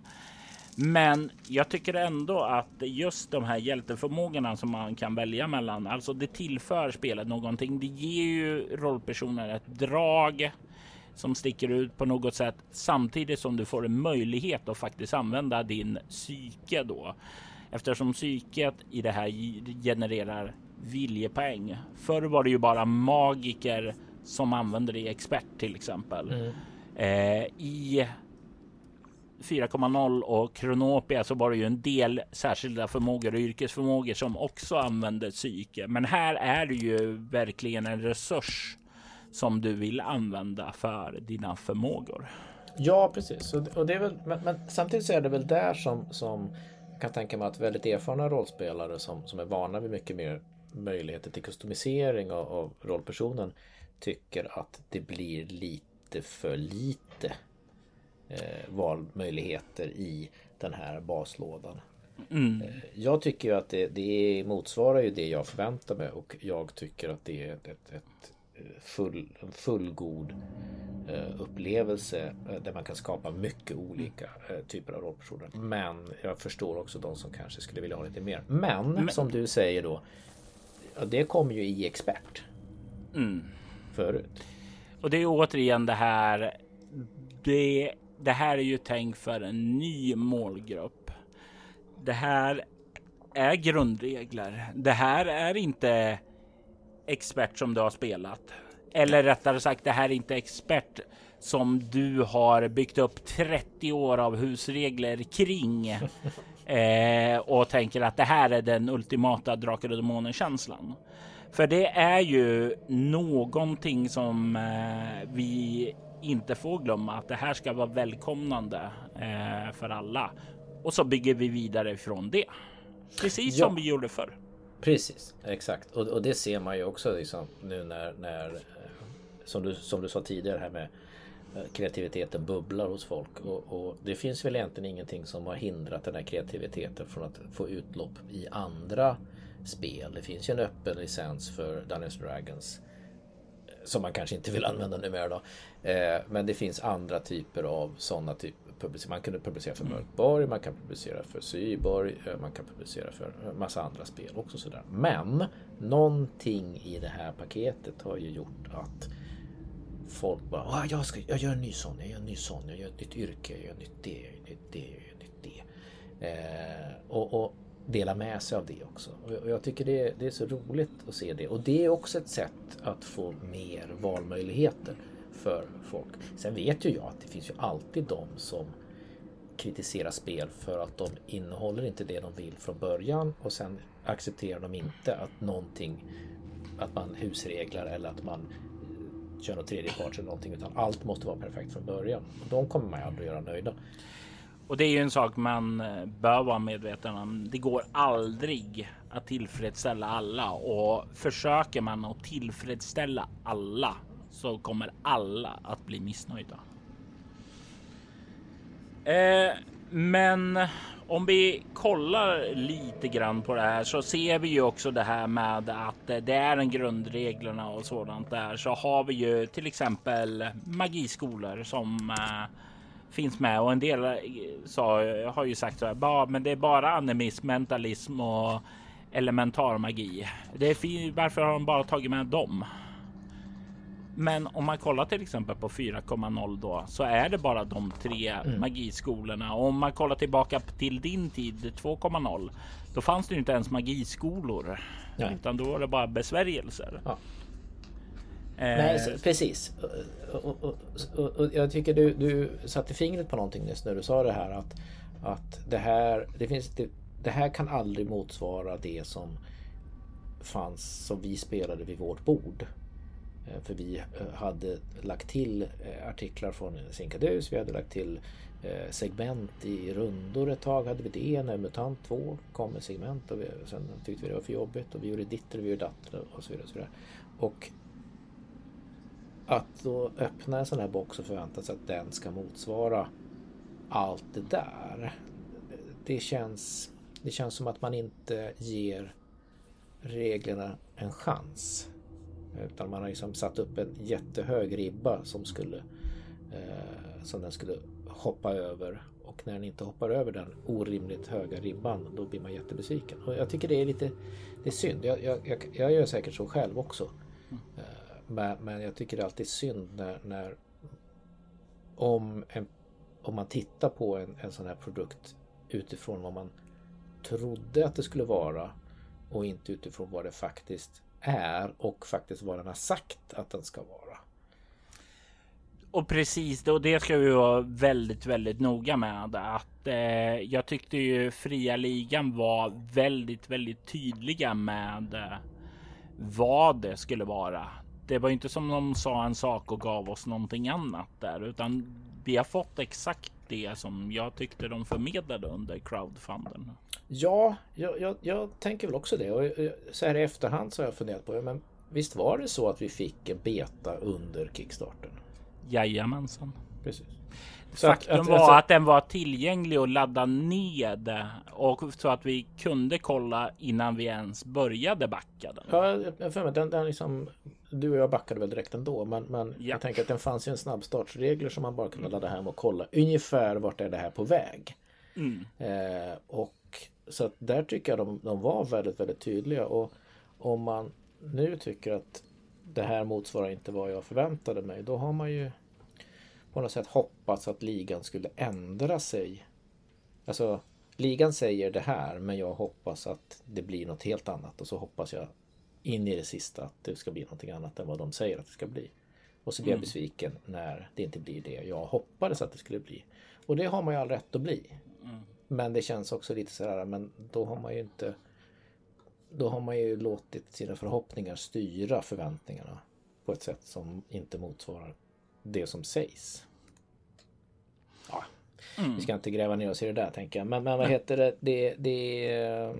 [SPEAKER 1] Men jag tycker ändå att just de här hjälteförmågorna som man kan välja mellan, alltså det tillför spelet någonting. Det ger ju rollpersoner ett drag som sticker ut på något sätt samtidigt som du får en möjlighet att faktiskt använda din psyke då. Eftersom psyket i det här genererar viljepoäng. Förr var det ju bara magiker som använde det i expert till exempel. Mm. Eh, I 4.0 och Kronopia så var det ju en del särskilda förmågor och yrkesförmågor som också använde psyke. Men här är det ju verkligen en resurs som du vill använda för dina förmågor.
[SPEAKER 2] Ja, precis. Och det är väl, men, men samtidigt så är det väl där som, som jag kan tänka mig att väldigt erfarna rollspelare som, som är vana vid mycket mer möjligheter till kustomisering av, av rollpersonen tycker att det blir lite för lite eh, valmöjligheter i den här baslådan. Mm. Eh, jag tycker att det, det motsvarar ju det jag förväntar mig och jag tycker att det är ett, ett, eh, full, en fullgod eh, upplevelse där man kan skapa mycket olika typer av rollpersoner. Men jag förstår också de som kanske skulle vilja ha lite mer. Men, Men... som du säger då, det kommer ju i expert. Mm. Förut.
[SPEAKER 1] Och det är återigen det här. Det det här är ju tänkt för en ny målgrupp. Det här är grundregler. Det här är inte expert som du har spelat. Eller rättare sagt, det här är inte expert som du har byggt upp 30 år av husregler kring eh, och tänker att det här är den ultimata Drakar och Demoner känslan. För det är ju någonting som eh, vi inte får glömma att det här ska vara välkomnande eh, för alla. Och så bygger vi vidare ifrån det. Precis ja. som vi gjorde förr.
[SPEAKER 2] Precis, exakt. Och, och det ser man ju också liksom, nu när, när eh, som, du, som du sa tidigare här med kreativiteten bubblar hos folk. Och, och, det finns väl egentligen ingenting som har hindrat den här kreativiteten från att få utlopp i andra spel. Det finns ju en öppen licens för Dungeons Dragons som man kanske inte vill använda numera då. Eh, men det finns andra typer av sådana typer Man kan publicera för mm. Mörkborg, man kan publicera för Syborg, eh, man kan publicera för massa andra spel också. Sådär. Men någonting i det här paketet har ju gjort att folk bara ah, jag, ska, jag gör en ny sån, jag gör en ny sån, jag gör ett nytt yrke, jag gör ett nytt det, jag gör ett nytt det, jag gör ett nytt det. Eh, och, och dela med sig av det också. Och jag tycker det det är så roligt att se det. Och det är också ett sätt att få mer valmöjligheter för folk. Sen vet ju jag att det finns ju alltid de som kritiserar spel för att de innehåller inte det de vill från början och sen accepterar de inte att någonting att man husreglar eller att man kör tredje part eller någonting utan allt måste vara perfekt från början. Och de kommer man ju aldrig göra nöjda.
[SPEAKER 1] Och det är ju en sak man eh, bör vara medveten om. Det går aldrig att tillfredsställa alla och försöker man att tillfredsställa alla så kommer alla att bli missnöjda. Eh, men om vi kollar lite grann på det här så ser vi ju också det här med att det är en grundreglerna och sådant där. Så har vi ju till exempel magiskolor som äh, finns med och en del eh, sa, har ju sagt så här, men det är bara animism, mentalism och elementar magi. Det är varför har de bara tagit med dem? Men om man kollar till exempel på 4,0 då så är det bara de tre mm. magiskolorna. Och om man kollar tillbaka till din tid 2,0 då fanns det inte ens magiskolor. Nej. Utan då var det bara besvärjelser. Ja.
[SPEAKER 2] Eh. Nej, precis. Och, och, och, och, jag tycker du, du satte fingret på någonting nyss när du sa det här att, att det här det finns det, det här kan aldrig motsvara det som fanns som vi spelade vid vårt bord. Eh, för eh, eh, vi hade lagt till artiklar från Sinkadus, vi hade lagt till segment i rundor ett tag hade vi det. När MUTANT 2 kom med segment och vi, sen tyckte vi det var för jobbigt och vi gjorde ditter och vi gjorde datter och så vidare. Och, så vidare. och att då öppna en sån här box och förvänta sig att den ska motsvara allt det där. Det känns, det känns som att man inte ger reglerna en chans. Utan man har liksom satt upp en jättehög ribba som skulle eh, som den skulle hoppa över. Och när den inte hoppar över den orimligt höga ribban då blir man jättebesviken. Och jag tycker det är lite det är synd. Jag, jag, jag, jag gör säkert så själv också. Eh, men, men, jag tycker det är alltid synd när, när om, en, om man tittar på en, en sån här produkt utifrån vad man trodde att det skulle vara och inte utifrån vad det faktiskt är och faktiskt vad den har sagt att den ska vara.
[SPEAKER 1] Och precis, och det ska vi vara väldigt, väldigt noga med att eh, jag tyckte ju fria ligan var väldigt, väldigt tydliga med eh, vad det skulle vara. Det var inte som de sa en sak och gav oss någonting annat där, utan vi har fått exakt det som jag tyckte de förmedlade under crowdfunden.
[SPEAKER 2] Ja, jag, jag, jag, tänker väl också det. Och så här i efterhand så har jag funderat på det. Men visst var det så att vi fick en beta under Kickstarten?
[SPEAKER 1] Jajamensan.
[SPEAKER 2] Precis.
[SPEAKER 1] Så Faktum att, var alltså, att den var tillgänglig att ladda ned och så att vi kunde kolla innan vi ens började backa den.
[SPEAKER 2] Ja, jag för mig, den, den liksom, du och jag backade väl direkt ändå, men, men ja. jag tänker att den fanns ju en snabbstartsregler som man bara kunde ladda hem och kolla ungefär vart är det här på väg. Mm. Eh, och så att där tycker jag de, de var väldigt, väldigt tydliga. Och om man nu tycker att det här motsvarar inte vad jag förväntade mig, då har man ju på något sätt hoppats att ligan skulle ändra sig. Alltså, ligan säger det här, men jag hoppas att det blir något helt annat och så hoppas jag in i det sista att det ska bli någonting annat än vad de säger att det ska bli. Och så blir jag mm. besviken när det inte blir det jag hoppades att det skulle bli. Och det har man ju all rätt att bli. Mm. Men det känns också lite sådär, men då har man ju inte då har man ju låtit sina förhoppningar styra förväntningarna på ett sätt som inte motsvarar det som sägs. Ja, mm. Vi ska inte gräva ner oss i det där tänker jag. Men, men vad heter det? Det, det,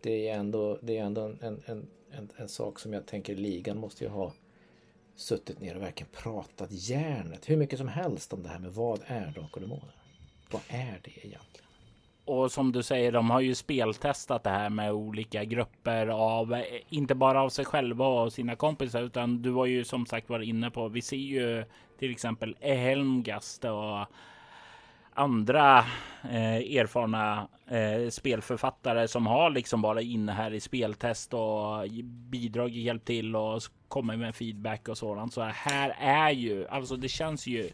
[SPEAKER 2] det är ändå, det är ändå en, en, en, en sak som jag tänker ligan måste ju ha suttit ner och verkligen pratat järnet hur mycket som helst om det här med vad är Drakar och Demoner? Vad är det egentligen?
[SPEAKER 1] Och som du säger, de har ju speltestat det här med olika grupper av, inte bara av sig själva och sina kompisar, utan du var ju som sagt var inne på, vi ser ju till exempel Helmgast och andra eh, erfarna eh, spelförfattare som har liksom bara inne här i speltest och bidragit, hjälpt till och kommer med feedback och sådant. Så här är ju, alltså det känns ju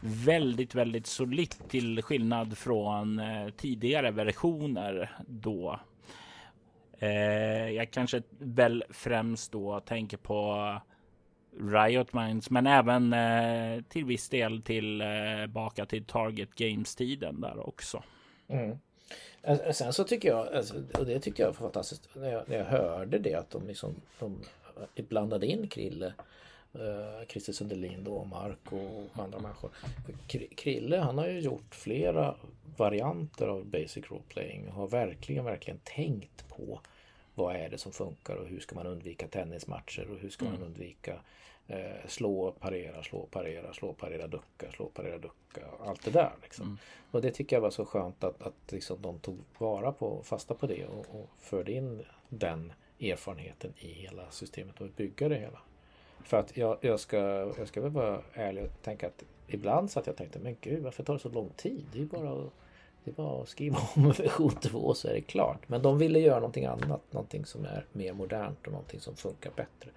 [SPEAKER 1] väldigt, väldigt solitt till skillnad från eh, tidigare versioner då. Eh, jag kanske väl främst då tänker på Riot Minds, men även eh, till viss del tillbaka till Target Games tiden där också.
[SPEAKER 2] Mm. Sen så tycker jag, alltså, och det tycker jag var fantastiskt, när jag, när jag hörde det att de liksom de blandade in Krille eh, Christer Sundelin då, Mark och andra människor. Krille han har ju gjort flera varianter av Basic Role Playing och har verkligen, verkligen tänkt på vad är det som funkar och hur ska man undvika tennismatcher och hur ska mm. man undvika eh, slå, parera, slå, parera, slå, parera, ducka, slå, parera, ducka. Allt det där. Liksom. Mm. Och det tycker jag var så skönt att, att liksom de tog vara på, fasta på det och, och förde in den erfarenheten i hela systemet och bygga det hela. För att jag, jag, ska, jag ska väl vara ärlig och tänka att ibland så att jag tänkte men gud varför tar det så lång tid? Det är bara att, det är bara att skriva om version 2 så är det klart. Men de ville göra någonting annat, någonting som är mer modernt och någonting som funkar bättre.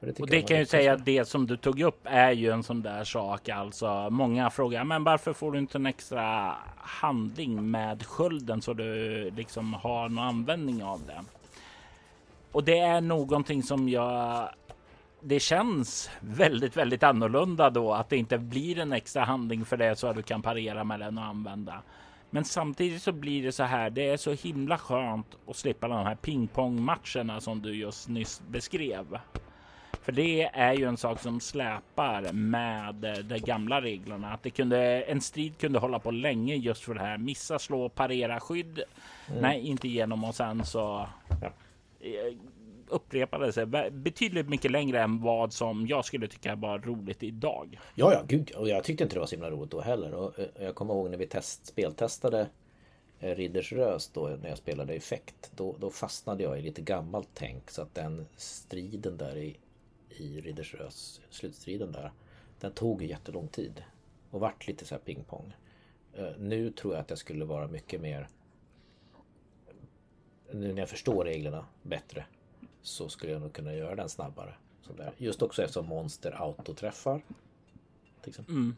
[SPEAKER 1] Och det, och det kan ju säga att det som du tog upp är ju en sån där sak. Alltså många frågar, men varför får du inte en extra handling med skölden så du liksom har någon användning av det? Och det är någonting som jag det känns väldigt, väldigt annorlunda då att det inte blir en extra handling för det så att du kan parera med den och använda. Men samtidigt så blir det så här. Det är så himla skönt att slippa de här pingpongmatcherna som du just nyss beskrev. För det är ju en sak som släpar med de gamla reglerna. Att det kunde, en strid kunde hålla på länge just för det här. Missa, slå, parera, skydd. Mm. Nej, inte igenom och sen så ja. Upprepade sig betydligt mycket längre än vad som jag skulle tycka var roligt idag.
[SPEAKER 2] Ja, ja, gud. Och jag tyckte inte det var så himla roligt då heller. Och eh, jag kommer ihåg när vi test, speltestade eh, Ridders Rös då när jag spelade effekt. Då, då fastnade jag i lite gammalt tänk så att den striden där i i Riddersrös slutstriden där. Den tog jättelång tid och vart lite så här pingpong. Eh, nu tror jag att jag skulle vara mycket mer nu när jag förstår reglerna bättre så skulle jag nog kunna göra den snabbare. Sådär. Just också eftersom monster autoträffar. Mm.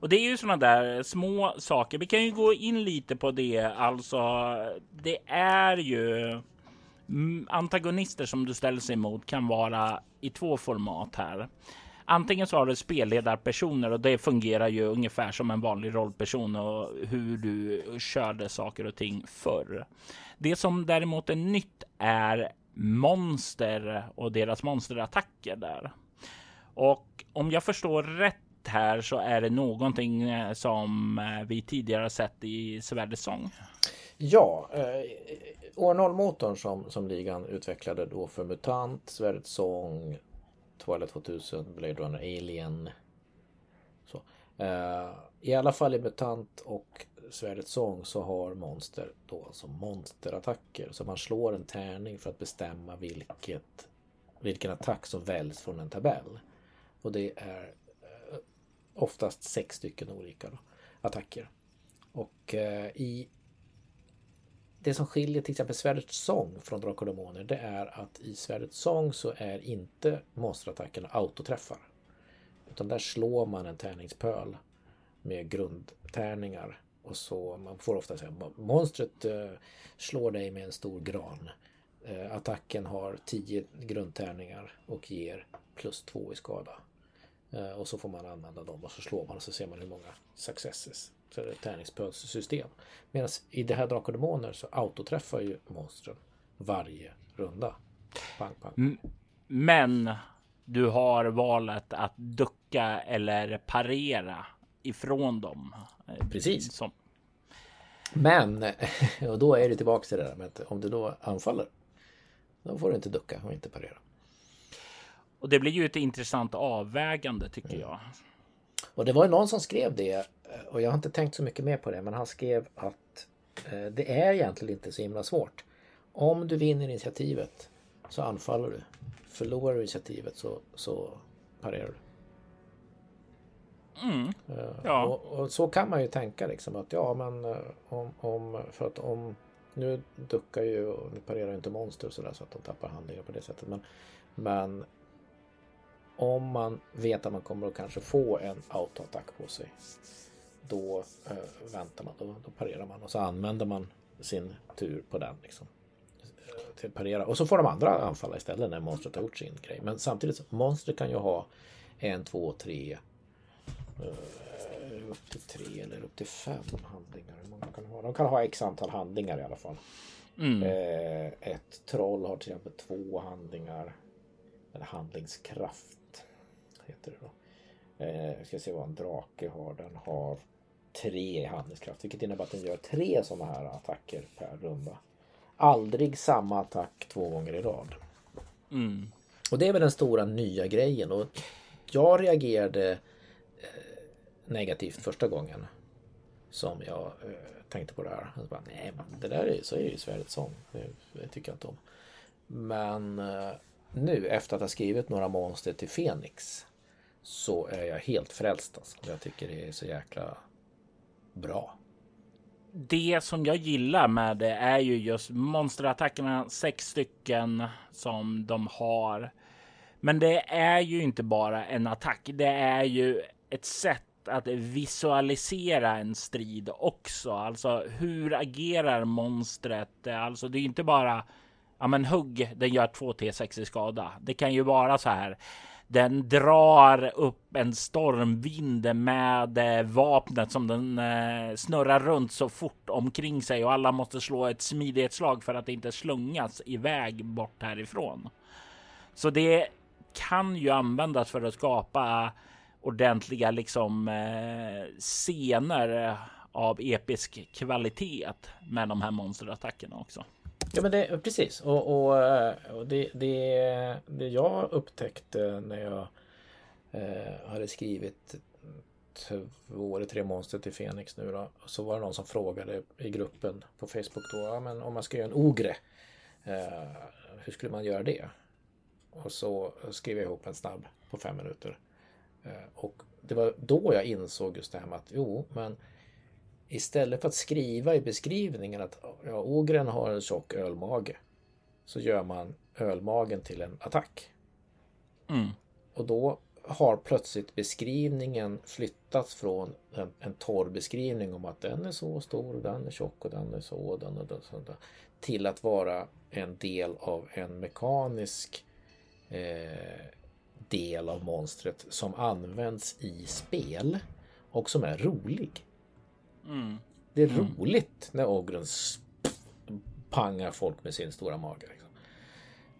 [SPEAKER 1] Och det är ju sådana där små saker. Vi kan ju gå in lite på det. Alltså, det är ju mm, antagonister som du ställer sig emot kan vara i två format här. Antingen så har du spelledarpersoner och det fungerar ju ungefär som en vanlig rollperson och hur du körde saker och ting förr. Det som däremot är nytt är monster och deras monsterattacker där. Och om jag förstår rätt här så är det någonting eh, som eh, vi tidigare sett i Svärdets sång.
[SPEAKER 2] Ja, eh, år 0-motorn som, som ligan utvecklade då för MUTANT, Svärdets sång, Twilight 2000, Blade Runner, Alien. Så. Eh, I alla fall i MUTANT och Svärdets sång så har monster då alltså monsterattacker. Så man slår en tärning för att bestämma vilket, vilken attack som väljs från en tabell. Och det är eh, oftast sex stycken olika då, attacker. Och eh, i det som skiljer till exempel Svärdets sång från Drakar och Demoner det är att i Svärdets sång så är inte monsterattackerna autoträffar. Utan där slår man en tärningspöl med grundtärningar. Och så man får ofta säga monstret eh, slår dig med en stor gran. Eh, attacken har 10 grundtärningar och ger plus 2 i skada. Eh, och så får man använda dem och så slår man och så ser man hur många successes så är det tärningspölssystem. Medan i det här Drakar Demoner så autoträffar ju monstren varje runda. Pang, pang.
[SPEAKER 1] Men du har valet att ducka eller parera ifrån dem.
[SPEAKER 2] Precis. Som... Men, och då är det tillbaka till det där med att om du då anfaller, då får du inte ducka och inte parera.
[SPEAKER 1] Och det blir ju ett intressant avvägande tycker mm. jag.
[SPEAKER 2] Och det var ju någon som skrev det och jag har inte tänkt så mycket mer på det men han skrev att eh, det är egentligen inte så himla svårt. Om du vinner initiativet så anfaller du. Förlorar du initiativet så, så parerar du.
[SPEAKER 1] Mm.
[SPEAKER 2] Eh, ja. Och, och, så kan man ju tänka liksom att ja men eh, om, om för att om nu duckar ju och nu parerar inte monster så, där, så att de tappar handlingar på det sättet. Men, men om man vet att man kommer att kanske få en autoattack på sig då eh, väntar man, då, då parerar man och så använder man sin tur på den. Liksom, eh, till parera. Och så får de andra anfalla istället när monstret har gjort sin grej. Men samtidigt, monstret kan ju ha en, två, tre eh, upp till tre eller upp till fem handlingar. Många kan ha. De kan ha x antal handlingar i alla fall. Mm. Eh, ett troll har till exempel två handlingar. eller handlingskraft heter det då. Eh, ska se vad en drake har. Den har tre i handlingskraft, vilket innebär att den gör tre sådana här attacker per runda. Aldrig samma attack två gånger i rad.
[SPEAKER 1] Mm.
[SPEAKER 2] Och det är väl den stora nya grejen. Och jag reagerade eh, negativt första gången som jag eh, tänkte på det här. Jag bara, Nej, men det där är, så är ju svärdet som. Det, det tycker jag inte om. Men eh, nu efter att ha skrivit några monster till Fenix så är jag helt frälst. Alltså. Jag tycker det är så jäkla bra.
[SPEAKER 1] Det som jag gillar med det är ju just monsterattackerna, sex stycken som de har. Men det är ju inte bara en attack. Det är ju ett sätt att visualisera en strid också. Alltså hur agerar monstret? Alltså det är inte bara ja, men hugg. Den gör 2 T6 i skada. Det kan ju vara så här. Den drar upp en stormvind med eh, vapnet som den eh, snurrar runt så fort omkring sig och alla måste slå ett smidighetsslag för att inte slungas iväg bort härifrån. Så det kan ju användas för att skapa ordentliga liksom eh, scener av episk kvalitet med de här monsterattackerna också.
[SPEAKER 2] Ja men det, precis och, och, och det, det, det jag upptäckte när jag eh, hade skrivit två eller tre monster till Fenix nu då. Så var det någon som frågade i gruppen på Facebook då. Ja, men om man ska göra en ogre. Eh, hur skulle man göra det? Och så skrev jag ihop en snabb på fem minuter. Eh, och det var då jag insåg just det här med att jo, men istället för att skriva i beskrivningen att ja, ogren har en tjock ölmage så gör man ölmagen till en attack.
[SPEAKER 1] Mm.
[SPEAKER 2] Och då har plötsligt beskrivningen flyttats från en, en torr beskrivning om att den är så stor, och den är tjock och den är så och den och den, så där, till att vara en del av en mekanisk eh, del av monstret som används i spel och som är rolig.
[SPEAKER 1] Mm.
[SPEAKER 2] Det är mm. roligt när ogren pangar folk med sin stora mage. Liksom.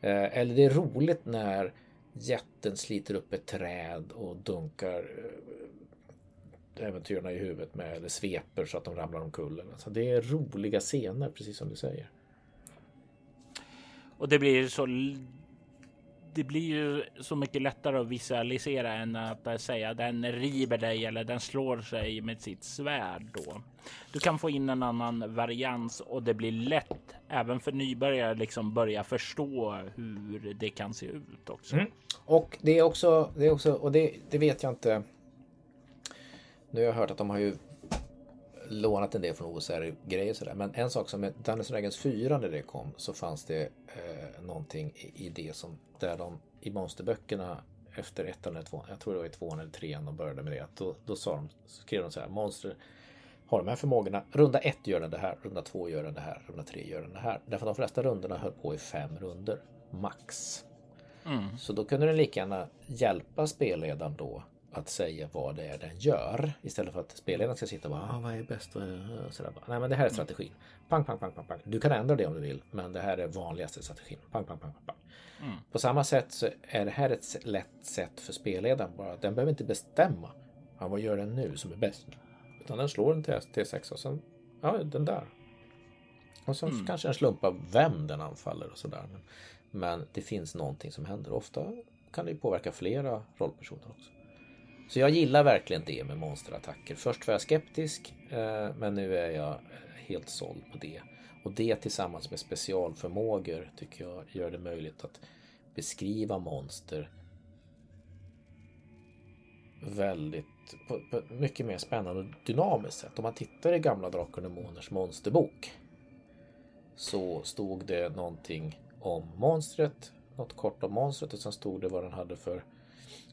[SPEAKER 2] Eh, eller det är roligt när jätten sliter upp ett träd och dunkar eh, äventyrarna i huvudet med eller sveper så att de ramlar omkull. Alltså det är roliga scener, precis som du säger.
[SPEAKER 1] Och det blir så det blir ju så mycket lättare att visualisera än att säga den river dig eller den slår sig med sitt svärd då. Du kan få in en annan varians och det blir lätt även för nybörjare liksom börja förstå hur det kan se ut också. Mm.
[SPEAKER 2] Och det är också, det är också, och det, det vet jag inte. Nu har jag hört att de har ju lånat en del från OSR-grejer sådär. Men en sak som med Dungeons Dragons 4 när det kom så fanns det eh, någonting i, i det som där de i monsterböckerna efter ettan eller tvåan, jag tror det var i tvåan eller trean de började med det. Då, då sa de, skrev de så här, monster har de här förmågorna. Runda ett gör den det här, runda två gör den det här, runda tre gör den det här. Därför att de flesta rundorna höll på i fem runder max.
[SPEAKER 1] Mm.
[SPEAKER 2] Så då kunde den lika gärna hjälpa spelledaren då att säga vad det är den gör. Istället för att spelledaren ska sitta och bara, ah, vad är bäst? Sådär. Nej men det här är strategin. Pang, pang, pang, pang, pang. Du kan ändra det om du vill, men det här är vanligaste strategin. Pang, pang, pang, pang. Mm. På samma sätt så är det här ett lätt sätt för spelledaren bara. Den behöver inte bestämma. Ja, vad gör den nu som är bäst? Utan den slår en T6 och sen, ja den där. Och sen mm. kanske den slumpar vem den anfaller och sådär. Men, men det finns någonting som händer. Ofta kan det påverka flera rollpersoner också. Så jag gillar verkligen det med monsterattacker. Först var jag skeptisk, eh, men nu är jag eh, helt såld på det. Och det tillsammans med specialförmågor tycker jag gör det möjligt att beskriva monster väldigt på, på ett mycket mer spännande och dynamiskt sätt. Om man tittar i gamla Drakar och Demoners monsterbok så stod det någonting om monstret, något kort om monstret och sen stod det vad den hade för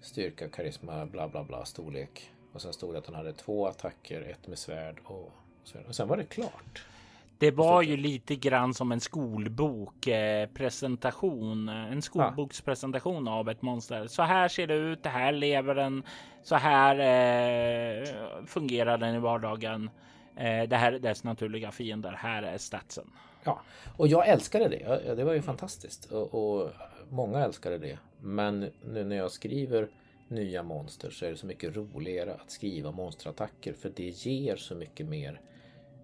[SPEAKER 2] styrka, karisma, bla bla bla, storlek. Och sen stod det att han hade två attacker, ett med svärd och, så, och sen var det klart.
[SPEAKER 1] Det var ju lite grann som en skolbokpresentation, eh, en skolbokspresentation av ett monster. Så här ser det ut. Det här lever den. Så här eh, fungerar den i vardagen. Eh, det här är dess naturliga fiender. Här är statsen.
[SPEAKER 2] Ja, och jag älskade det. Det var ju fantastiskt och, och många älskade det. Men nu när jag skriver nya monster så är det så mycket roligare att skriva monsterattacker för det ger så mycket mer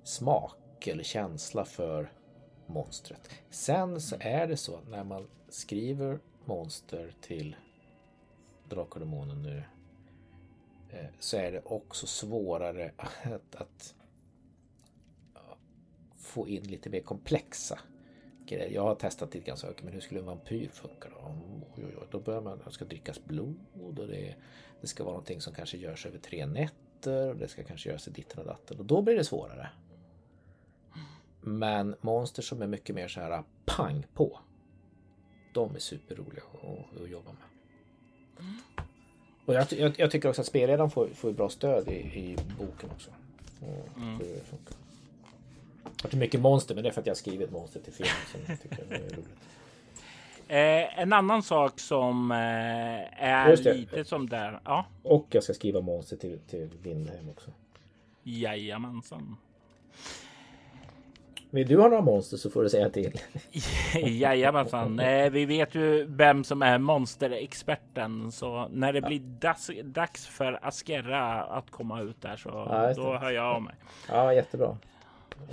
[SPEAKER 2] smak eller känsla för monstret. Sen så är det så att när man skriver monster till Drakar och Demoner nu eh, så är det också svårare att, att få in lite mer komplexa grejer. Jag har testat lite grann saker, men hur skulle en vampyr funka då? Oj, oj, oj. Då börjar man, det ska drickas blod och det, det ska vara någonting som kanske görs över tre nätter och det ska kanske göras i ditten och datten och då blir det svårare. Men monster som är mycket mer så här pang på. De är superroliga att, att jobba med. Och jag, jag, jag, tycker också att spelledaren får, får bra stöd i, i boken också. Mm. Det funkar. Det är mycket monster, men det är för att jag har skrivit monster till film som är roligt.
[SPEAKER 1] Eh, en annan sak som eh, är lite som där. Ja.
[SPEAKER 2] Och jag ska skriva monster till, till Vindhem också.
[SPEAKER 1] Jajamensan.
[SPEAKER 2] Vill du ha några monster så får du säga till.
[SPEAKER 1] Jajamensan. Eh, vi vet ju vem som är monsterexperten. Så när det blir dags, dags för Askera att komma ut där så ja, då hör jag av mig.
[SPEAKER 2] Ja, jättebra.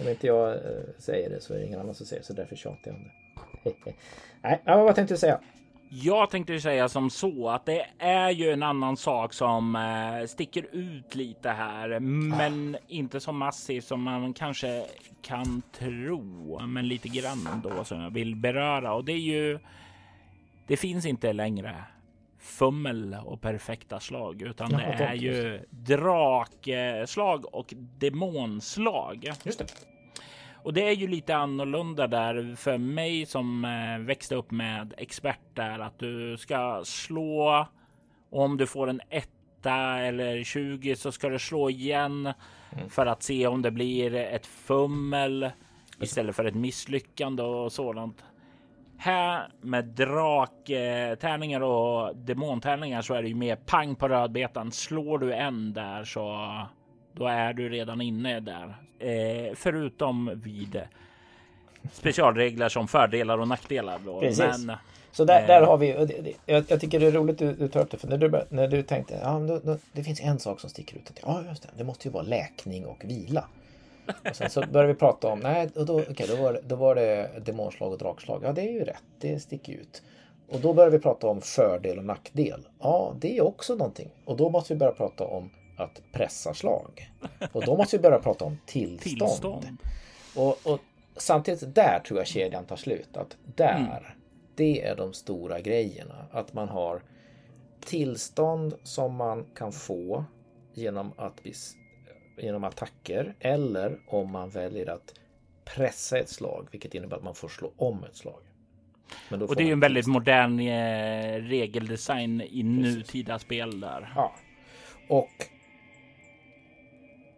[SPEAKER 2] Om inte jag eh, säger det så är det ingen annan som säger det. Så därför tjatar jag om det. Nej, vad tänkte du säga?
[SPEAKER 1] Jag tänkte säga som så att det är ju en annan sak som eh, sticker ut lite här, men ah. inte så massivt som man kanske kan tro, men lite grann då som jag vill beröra och det är ju. Det finns inte längre fummel och perfekta slag, utan ja, det är ju drakslag och demonslag. Just det. Och det är ju lite annorlunda där för mig som eh, växte upp med experter att du ska slå. Om du får en etta eller 20 så ska du slå igen mm. för att se om det blir ett fummel istället för ett misslyckande och sådant. Här med draktärningar och demontärningar så är det ju mer pang på rödbetan. Slår du en där så då är du redan inne där. Eh, förutom vid specialregler som fördelar och nackdelar. Då.
[SPEAKER 2] Precis. Men, så där, eh, där har vi, jag, jag, tycker det är roligt du, du tar upp det, för när du, när du tänkte, ja, då, då, det finns en sak som sticker ut. Ja, just det, det måste ju vara läkning och vila. Och sen så började vi prata om, nej, och då, okay, då, var då var det demonslag och drakslag. Ja, det är ju rätt, det sticker ut. Och då började vi prata om fördel och nackdel. Ja, det är också någonting. Och då måste vi börja prata om att pressa slag. Och då måste vi börja prata om tillstånd. tillstånd. Och, och, samtidigt där tror jag kedjan tar slut. Att där, mm. det är de stora grejerna. Att man har tillstånd som man kan få genom att genom attacker eller om man väljer att pressa ett slag, vilket innebär att man får slå om ett slag.
[SPEAKER 1] och det är ju en väldigt modern eh, regeldesign i Precis. nutida spel där.
[SPEAKER 2] Ja. Och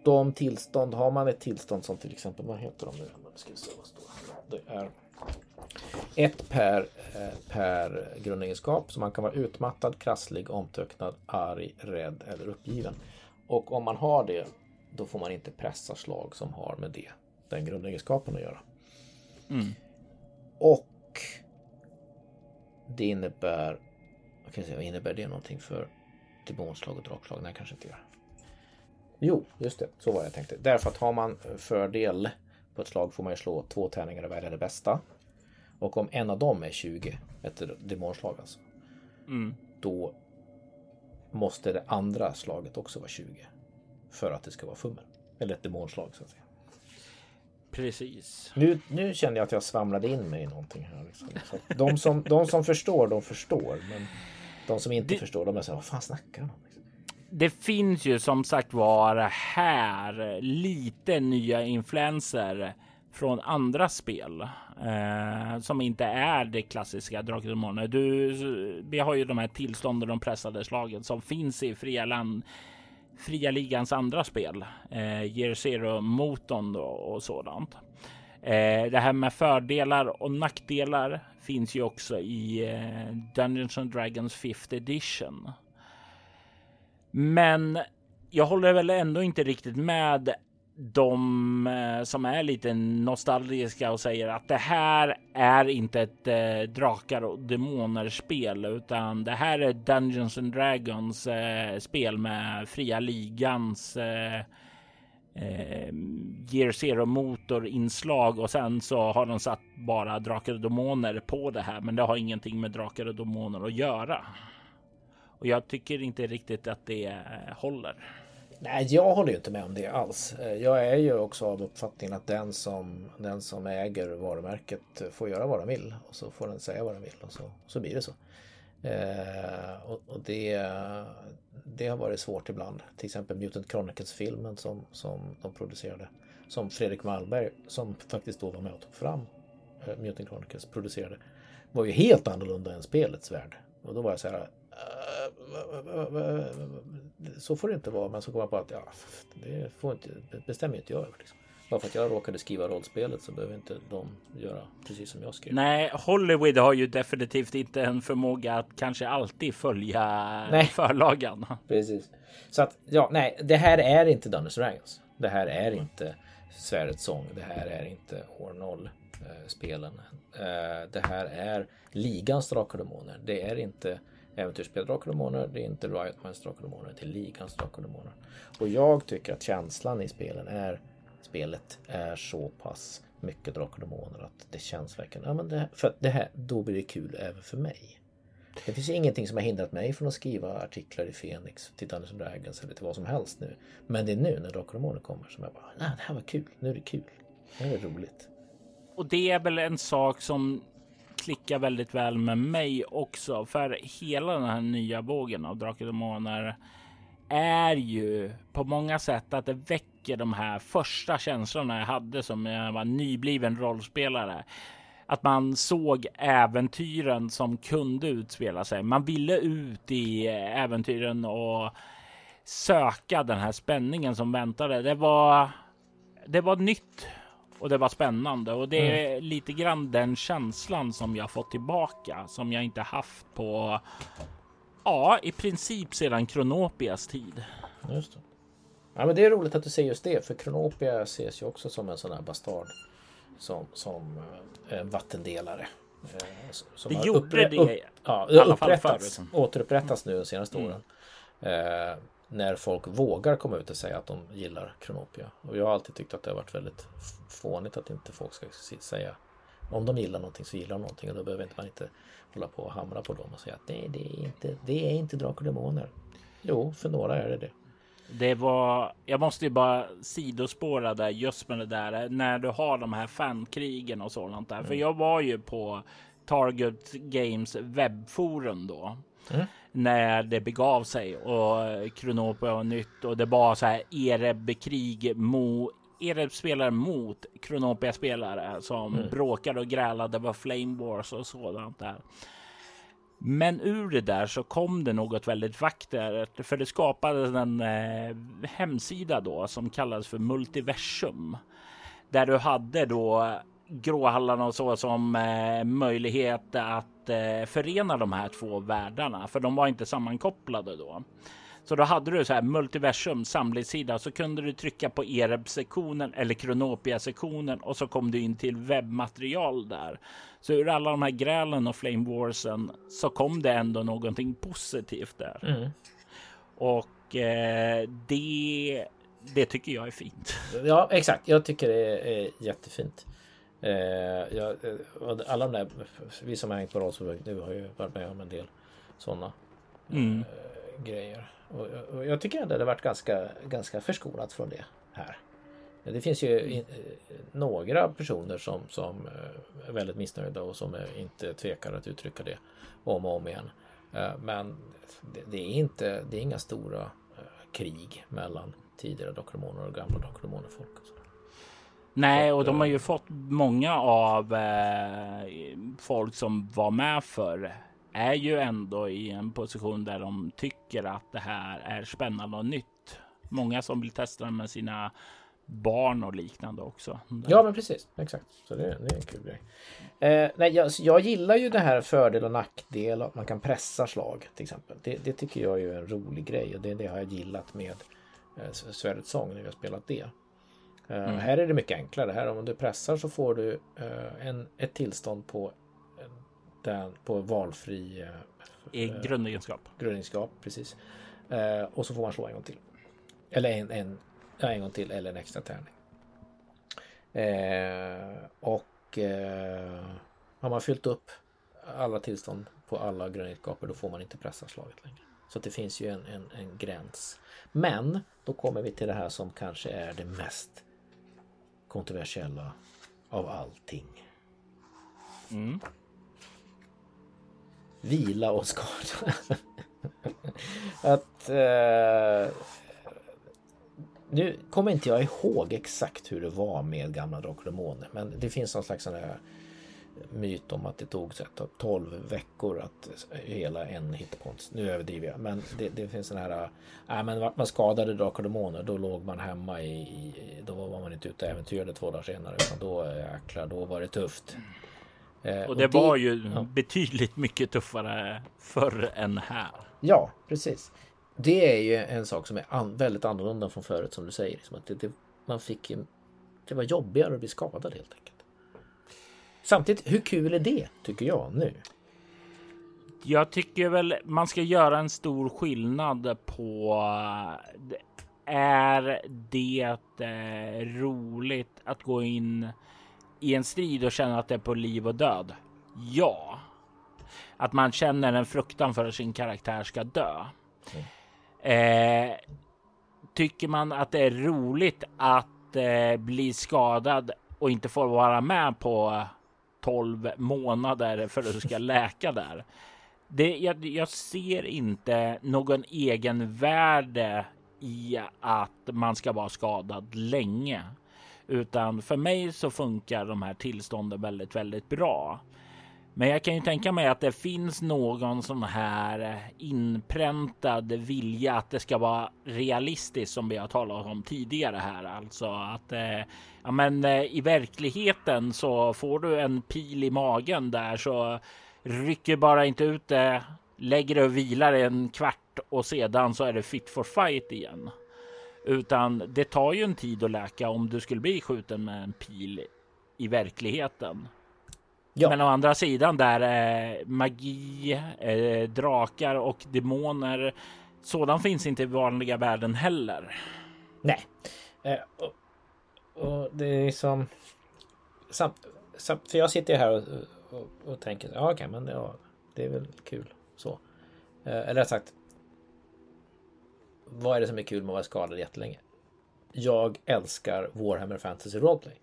[SPEAKER 2] de tillstånd, har man ett tillstånd som till exempel, vad heter de nu? Ska vi se vad står Det är ett per, eh, per grundegenskap. Så man kan vara utmattad, krasslig, omtöcknad, arg, rädd eller uppgiven. Och om man har det, då får man inte pressa slag som har med det, den grundegenskapen att göra. Mm. Och det innebär, vad innebär det någonting för demonslag och drakslag? Nej, kanske inte gör. Jo, just det. Så var det jag tänkte. Därför att har man fördel på ett slag får man ju slå två tärningar och välja det bästa. Och om en av dem är 20, ett demonslag alltså. Mm. Då måste det andra slaget också vara 20. För att det ska vara fummel. Eller ett demonslag så att säga.
[SPEAKER 1] Precis.
[SPEAKER 2] Nu, nu känner jag att jag svamlade in mig i någonting här. Liksom. Så de, som, de som förstår, de förstår. Men de som inte det... förstår, de är så här, vad fan snackar de om?
[SPEAKER 1] det finns ju som sagt var här lite nya influenser från andra spel eh, som inte är det klassiska Drakar och Du, vi har ju de här tillstånden, de pressade slagen som finns i fria land, fria ligans andra spel. Eh, Year Zero motorn och sådant. Eh, det här med fördelar och nackdelar finns ju också i eh, Dungeons and Dragons 5th edition men jag håller väl ändå inte riktigt med de eh, som är lite nostalgiska och säger att det här är inte ett eh, drakar och demoner spel utan det här är Dungeons and Dragons eh, spel med fria ligans eh, eh, Gear Zero motor inslag och sen så har de satt bara drakar och demoner på det här. Men det har ingenting med drakar och demoner att göra. Och jag tycker inte riktigt att det eh, håller.
[SPEAKER 2] Nej, jag håller ju inte med om det alls. Eh, jag är ju också av uppfattningen att den som, den som äger varumärket får göra vad den vill och så får den säga vad den vill och så, så blir det så. Eh, och, och det, det har varit svårt ibland. Till exempel Mutant Chronicles-filmen som, som de producerade. Som Fredrik Malmberg, som faktiskt då var med och tog fram eh, Mutant Chronicles, producerade. Var ju helt annorlunda än spelets värld. Och då var jag så här, så får det inte vara. Men så kom jag på att ja, det får inte, bestämmer inte jag över. Liksom. Bara för att jag råkade skriva rollspelet så behöver inte de göra precis som jag skrev.
[SPEAKER 1] Nej, Hollywood har ju definitivt inte en förmåga att kanske alltid följa nej. förlagan.
[SPEAKER 2] Precis. Så att ja, nej, det här är inte Dungeons Dragons. Det här är inte Svärdets sång. Det här är inte år 0 eh, spelen. Eh, det här är ligans Drakar och Demoner. Det är inte äventyrsspel Drakar och Demoner. Det är inte Riot Minds Drakar och Demoner. Det är ligans Drakar och Demoner. Och jag tycker att känslan i spelen är spelet är så pass mycket Drakar och Demoner att det känns verkligen, ja men det, för det här, då blir det kul även för mig. Det finns ingenting som har hindrat mig från att skriva artiklar i Fenix till Dungeons Dragons eller till vad som helst nu. Men det är nu när Drakar och Demoner kommer som jag bara, nej det här var kul, nu är det kul. Nu är det roligt.
[SPEAKER 1] Och det är väl en sak som klickar väldigt väl med mig också. För hela den här nya vågen av Drakar och Demoner är ju på många sätt att det väcker de här första känslorna jag hade som jag var nybliven rollspelare. Att man såg äventyren som kunde utspela sig. Man ville ut i äventyren och söka den här spänningen som väntade. Det var, det var nytt och det var spännande och det är mm. lite grann den känslan som jag fått tillbaka som jag inte haft på Ja, i princip sedan Kronopias tid.
[SPEAKER 2] Just det. Ja, men det är roligt att du säger just det, för Kronopia ses ju också som en sån här bastard. Som, som eh, en vattendelare.
[SPEAKER 1] Eh, som det gjorde uppre, det upp, ja, i alla fall förut.
[SPEAKER 2] Återupprättas nu de senaste mm. åren. När folk vågar komma ut och säga att de gillar Kronopia. Och jag har alltid tyckt att det har varit väldigt fånigt att inte folk ska säga om de gillar någonting så gillar de någonting och då behöver man inte hålla på och hamra på dem och säga att nej, det är inte, det är inte Drakar och Demoner. Jo, för några är det det.
[SPEAKER 1] Det var, jag måste ju bara sidospåra där just med det där när du har de här fankrigen och sådant där. Mm. För jag var ju på Target Games webbforum då. Mm. När det begav sig och Kronopia var nytt och det var så här Ereb-krig mo Ereb spelare mot Kronopia spelare som mm. bråkade och grälade var Flame Wars och sådant där. Men ur det där så kom det något väldigt vackert för det skapades en eh, hemsida då som kallades för Multiversum. Där du hade då gråhallarna och så som eh, möjlighet att eh, förena de här två världarna, för de var inte sammankopplade då. Så då hade du så här multiversum samlingssida så kunde du trycka på Ereb sektionen eller Kronopia sektionen och så kom du in till webbmaterial där. Så ur alla de här grälen och flame warsen så kom det ändå någonting positivt där. Mm. Och eh, det, det tycker jag är fint.
[SPEAKER 2] Ja, exakt. Jag tycker det är jättefint. Eh, jag, alla de där, vi som har hängt på rollspel nu har ju varit med om en del sådana mm. eh, grejer. Och, och, jag tycker ändå det har varit ganska, ganska förskonat från det här. Det finns ju in, några personer som, som eh, är väldigt missnöjda och som inte tvekar att uttrycka det om och om igen. Eh, men det, det är, inte, det är inga stora eh, krig mellan tidigare Dokromoner och gamla Dokromoner-folk.
[SPEAKER 1] Nej, och de har ju fått många av eh, folk som var med för är ju ändå i en position där de tycker att det här är spännande och nytt. Många som vill testa med sina barn och liknande också.
[SPEAKER 2] Ja, men precis. Exakt. Så det, det är en kul grej. Eh, nej, jag, jag gillar ju det här fördel och nackdel att man kan pressa slag till exempel. Det, det tycker jag är en rolig grej och det, det har jag gillat med eh, Svärdets sång när vi har spelat det. Mm. Här är det mycket enklare. Här om du pressar så får du uh, en, ett tillstånd på, den, på valfri uh,
[SPEAKER 1] grundegenskap.
[SPEAKER 2] Grundegenskap, precis. och så får man slå en gång till. Eller en, en, en gång till eller en extra tärning. och har man fyllt upp alla tillstånd på alla grundegenskaper då får man inte pressa slaget längre. Så det finns ju en, en, en gräns. Men då kommer vi till det här som kanske är det mest kontroversiella av allting. Mm. Vila och skada. att eh, nu kommer inte jag ihåg exakt hur det var med gamla Drakar och Demoner men det finns någon slags sån här myt om att det tog så 12 veckor att hela en hitpoints. Nu överdriver jag, men det, det finns sån här. Äh, men vart man skadade drakar och demoner, då låg man hemma i, i, Då var man inte ute och äventyrade två dagar senare, utan då jäklar, då var det tufft.
[SPEAKER 1] Eh, och det, och det var ju ja. betydligt mycket tuffare förr än här.
[SPEAKER 2] Ja, precis. Det är ju en sak som är an väldigt annorlunda från förut som du säger. Liksom att det, det, man fick Det var jobbigare att bli skadad helt enkelt. Samtidigt, hur kul är det tycker jag nu?
[SPEAKER 1] Jag tycker väl man ska göra en stor skillnad på är det eh, roligt att gå in i en strid och känna att det är på liv och död? Ja. Att man känner en fruktan för att sin karaktär ska dö. Mm. Eh, tycker man att det är roligt att eh, bli skadad och inte få vara med på 12 månader för att du ska läka där. Det, jag, jag ser inte någon egen värde i att man ska vara skadad länge, utan för mig så funkar de här tillstånden väldigt, väldigt bra. Men jag kan ju tänka mig att det finns någon sån här eh, inpräntad vilja att det ska vara realistiskt som vi har talat om tidigare här. Alltså att eh, ja, men eh, i verkligheten så får du en pil i magen där så rycker bara inte ut det, lägger det och vilar en kvart och sedan så är det fit for fight igen. Utan det tar ju en tid att läka om du skulle bli skjuten med en pil i verkligheten. Ja. Men å andra sidan där eh, magi, eh, drakar och demoner. Sådan finns inte i vanliga världen heller.
[SPEAKER 2] Nej. Eh, och, och, det är som... Samt, samt, för jag sitter här och, och, och tänker, ja okej okay, men ja, det är väl kul så. Eh, eller sagt. Vad är det som är kul med att vara skadad jättelänge? Jag älskar Warhammer Fantasy Roleplay.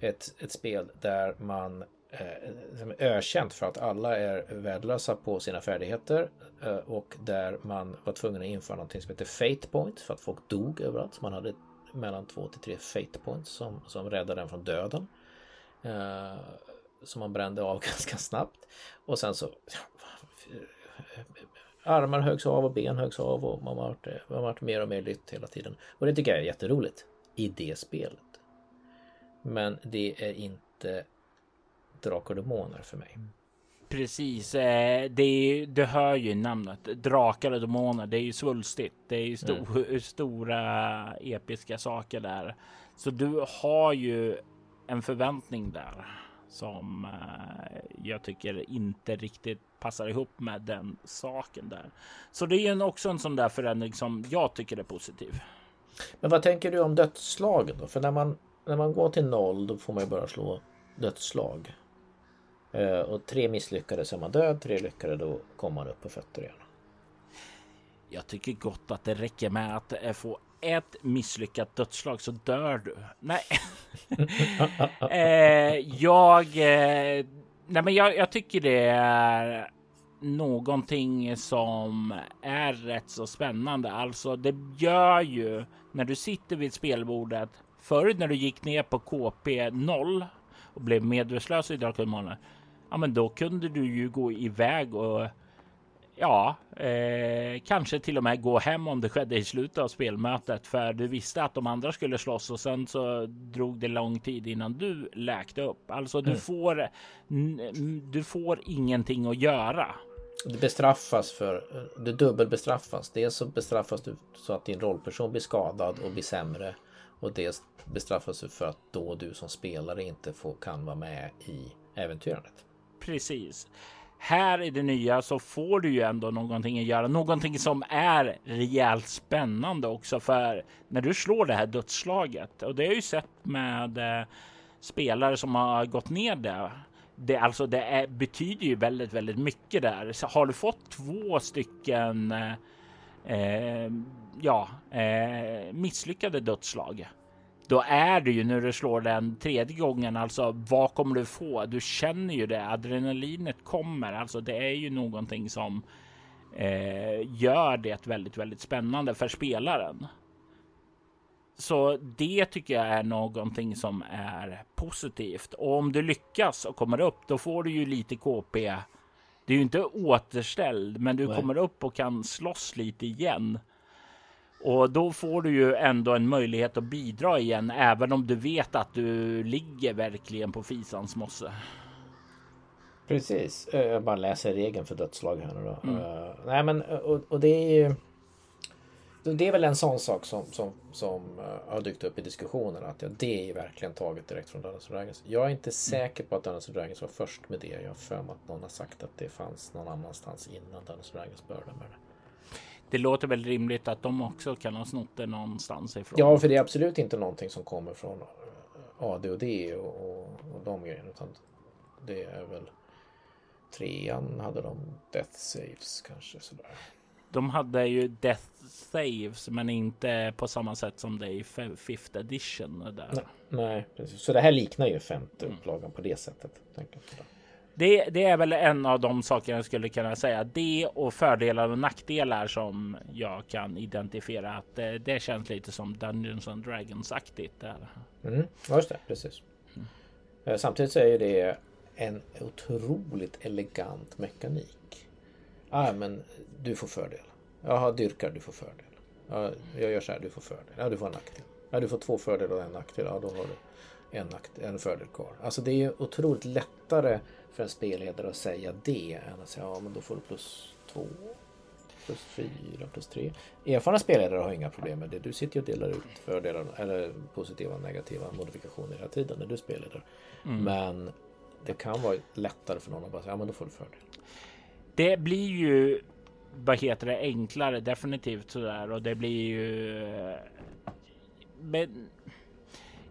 [SPEAKER 2] Ett, ett spel där man Eh, som är ökänt för att alla är värdelösa på sina färdigheter eh, och där man var tvungen att införa någonting som heter Fate Points för att folk dog överallt. Så man hade mellan två till tre Fate Points som, som räddade en från döden. Eh, som man brände av ganska snabbt. Och sen så armar högs av och ben högs av och man vart, man vart mer och mer lytt hela tiden. Och det tycker jag är jätteroligt i det spelet. Men det är inte drakar och demoner för mig.
[SPEAKER 1] Precis, eh, det, är, det hör ju namnet. Drakar och demoner, det är ju svulstigt. Det är ju sto mm. stora episka saker där. Så du har ju en förväntning där som eh, jag tycker inte riktigt passar ihop med den saken där. Så det är ju också en sån där förändring som jag tycker är positiv.
[SPEAKER 2] Men vad tänker du om dödsslagen då? För när man, när man går till noll då får man ju bara slå dödsslag. Eh, och tre misslyckade så är man död, tre lyckade då kommer man upp på fötter igen.
[SPEAKER 1] Jag tycker gott att det räcker med att eh, få ett misslyckat dödslag så dör du. Nej, eh, jag. Eh, nej, men jag, jag, tycker det är någonting som är rätt så spännande. Alltså, det gör ju när du sitter vid spelbordet. Förut när du gick ner på KP 0 och blev medvetslös i Drakar ja, men då kunde du ju gå iväg och ja, eh, kanske till och med gå hem om det skedde i slutet av spelmötet för du visste att de andra skulle slåss och sen så drog det lång tid innan du läkte upp. Alltså du mm. får. Du får ingenting att göra.
[SPEAKER 2] Det bestraffas för det dubbelbestraffas. Dels så bestraffas du så att din rollperson blir skadad och blir sämre Och dels bestraffas du för att då du som spelare inte får, kan vara med i äventyrandet.
[SPEAKER 1] Precis. Här i det nya så får du ju ändå någonting att göra, någonting som är rejält spännande också. För när du slår det här dödsslaget och det har jag ju sett med eh, spelare som har gått ner det. Det, alltså, det är, betyder ju väldigt, väldigt mycket där. Så har du fått två stycken eh, eh ja, eh, misslyckade dödsslag då är det ju när du slår den tredje gången, alltså vad kommer du få? Du känner ju det, adrenalinet kommer, alltså det är ju någonting som eh, gör det väldigt, väldigt spännande för spelaren. Så det tycker jag är någonting som är positivt. Och om du lyckas och kommer upp, då får du ju lite KP. Det är ju inte återställd, men du Nej. kommer upp och kan slåss lite igen. Och då får du ju ändå en möjlighet att bidra igen, även om du vet att du ligger verkligen på fisans mosse.
[SPEAKER 2] Precis, eh, jag bara läser regeln för dödslag här nu då. Mm. Uh, nej men och, och, det är ju det är väl en sån sak som, som, som har dykt upp i diskussionen att ja, det är verkligen taget direkt från Dungeons Dragons. Jag är inte mm. säker på att Dungeons Dragons var först med det. Jag har för mig att någon har sagt att det fanns någon annanstans innan Dungeons Dragons började med det.
[SPEAKER 1] Det låter väl rimligt att de också kan ha snott det någonstans ifrån.
[SPEAKER 2] Ja, för det är absolut inte någonting som kommer från AD och och, och, de grejerna. Utan det är väl trean hade de Death Saves kanske sådär.
[SPEAKER 1] De hade ju Death Saves men inte på samma sätt som det i Fifth Edition. Där.
[SPEAKER 2] Nej, nej, precis. Så det här liknar ju femte mm. upplagan på det sättet. Tänker jag.
[SPEAKER 1] Det, det, är väl en av de saker jag skulle kunna säga. Det och fördelar och nackdelar som jag kan identifiera att det, det känns lite som Dungeons and Dragons aktigt där.
[SPEAKER 2] Mm, just det, precis. Mm. Samtidigt så är det en otroligt elegant mekanik. Ah, men du får fördel. Jaha, dyrkar, du får fördel. Ja, jag gör så här, du får fördel. Ja, du får en nackdel. Ja, du får två fördelar och en nackdel. Ja, då har du en, nackdel, en fördel kvar. Alltså det är otroligt lättare för en spelledare att säga det än att säga ja men då får du plus två, plus fyra, plus tre. Erfarna spelledare har inga problem med det. Du sitter ju och delar ut fördelar eller positiva och negativa modifikationer hela tiden när du spelar. Mm. Men det kan vara lättare för någon att bara säga ja men då får du fördel.
[SPEAKER 1] Det blir ju vad heter det enklare definitivt sådär och det blir ju. Men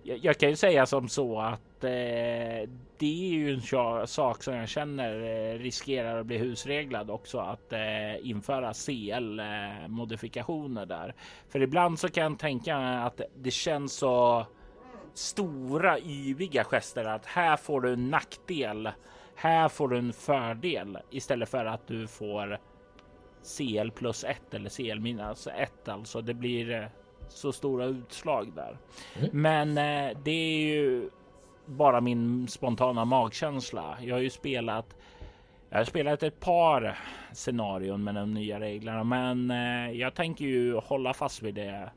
[SPEAKER 1] jag, jag kan ju säga som så att eh, det är ju en sak som jag känner eh, riskerar att bli husreglad också att eh, införa CL modifikationer där. För ibland så kan jag tänka mig att det känns så stora yviga gester att här får du en nackdel. Här får du en fördel istället för att du får CL plus 1 eller CL minus 1 alltså. Det blir eh, så stora utslag där. Mm. Men eh, det är ju bara min spontana magkänsla. Jag har ju spelat. Jag har spelat ett par scenarion med de nya reglerna, men eh, jag tänker ju hålla fast vid det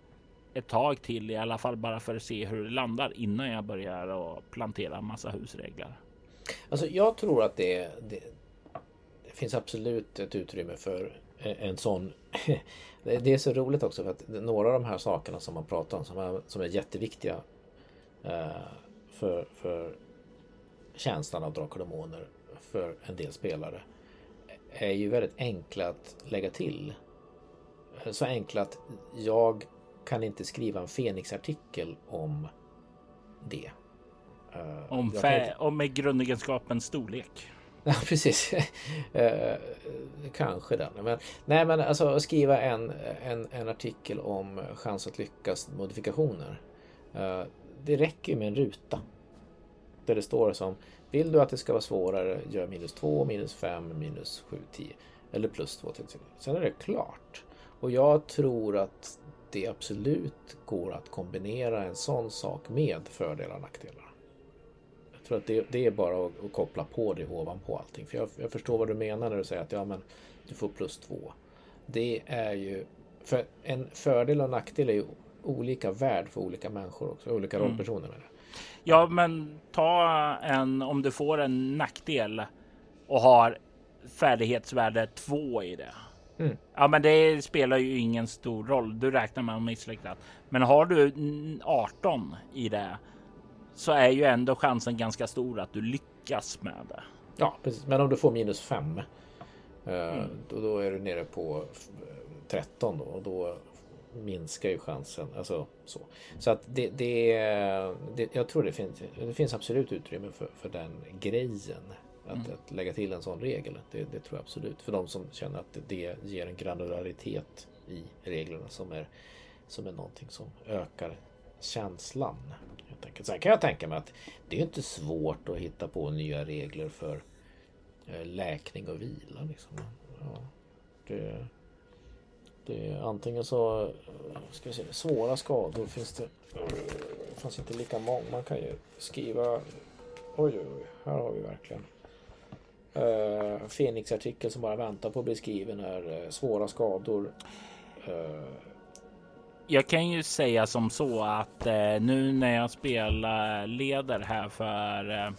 [SPEAKER 1] ett tag till i alla fall bara för att se hur det landar innan jag börjar och plantera massa husregler.
[SPEAKER 2] Alltså, jag tror att det, det, det finns absolut ett utrymme för en sån. det är så roligt också för att några av de här sakerna som man pratar om som är, som är jätteviktiga eh, för, för känslan av drakar och demoner för en del spelare är ju väldigt enkla att lägga till. Så enkla att jag kan inte skriva en Fenix-artikel om det.
[SPEAKER 1] Uh, om, inte... om med grundegenskapens storlek.
[SPEAKER 2] Ja, precis. uh, kanske den. Men, nej, men alltså skriva en, en, en artikel om chans att lyckas modifikationer. Uh, det räcker med en ruta. Där det står som Vill du att det ska vara svårare, gör minus 2, minus 5, minus 7, 10. Eller plus 2 till Sen är det klart. Och jag tror att det absolut går att kombinera en sån sak med fördelar och nackdelar. Jag tror att det, det är bara att, att, koppla på det ovanpå allting. För jag, jag, förstår vad du menar när du säger att ja, men du får plus 2. Det är ju... För en fördel och nackdel är ju olika värd för olika människor också. Olika mm. rollpersoner med det.
[SPEAKER 1] Ja, men ta en om du får en nackdel och har färdighetsvärde 2 i det. Mm. Ja, men det spelar ju ingen stor roll. Du räknar med att misslyckas. Men har du 18 i det så är ju ändå chansen ganska stor att du lyckas med det.
[SPEAKER 2] Ja, precis. Men om du får minus 5 eh, mm. då, då är du nere på 13 då och då minskar ju chansen. Alltså, så så att det, det, det, jag tror det finns, det finns absolut utrymme för, för den grejen. Att, mm. att lägga till en sån regel. Det, det, tror jag absolut. För de som känner att det ger en granularitet i reglerna som är, som är någonting som ökar känslan. Sen kan jag tänka mig att det är inte svårt att hitta på nya regler för eh, läkning och vila. Liksom. Ja, det, det är antingen så ska vi se, svåra skador finns det. Det fanns inte lika många. Man kan ju skriva. Oj, oj, oj. Här har vi verkligen. Eh, uh, Fenix-artikel som bara väntar på att bli skriven är Uh, svåra skador. Uh,
[SPEAKER 1] jag kan ju säga som så att eh, nu när jag spelar leder här för eh,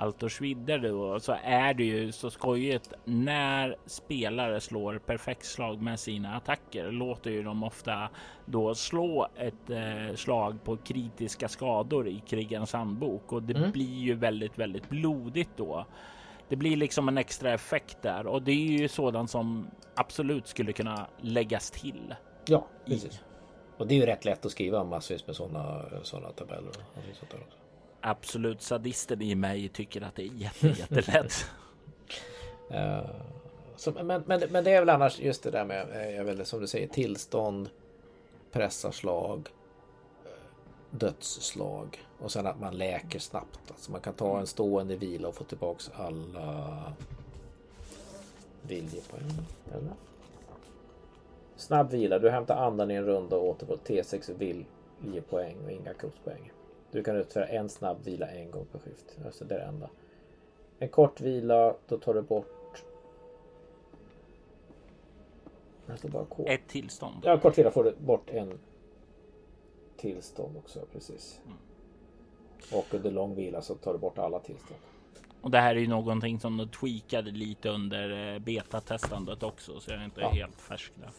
[SPEAKER 1] Altors vidder då så är det ju så skojigt när spelare slår perfektslag med sina attacker låter ju de ofta då slå ett eh, slag på kritiska skador i krigens handbok och det mm. blir ju väldigt, väldigt blodigt då. Det blir liksom en extra effekt där och det är ju sådant som absolut skulle kunna läggas till.
[SPEAKER 2] Ja, precis. I. Och det är ju rätt lätt att skriva massvis med sådana såna tabeller.
[SPEAKER 1] Absolut sadisten i mig tycker att det är jätte, jättelätt.
[SPEAKER 2] uh, så, men, men, men det är väl annars just det där med, eh, jag vet, som du säger, tillstånd, pressarslag, eh, dödsslag och sen att man läker snabbt. Alltså man kan ta en stående vila och få tillbaks alla viljepoäng. Eller? Snabb vila. Du hämtar andan i en runda och återgår T6 viljepoäng och inga kuppspoäng. Du kan utföra en snabb vila en gång per skift. Alltså det är det enda. En kort vila, då tar du bort...
[SPEAKER 1] Bara K. Ett tillstånd.
[SPEAKER 2] Ja, kort vila får du bort en tillstånd också, precis. Mm. Och under lång vila så tar du bort alla tillstånd.
[SPEAKER 1] Och det här är ju någonting som de tweakade lite under eh, betatestandet också, så jag är inte ja. helt färsk där.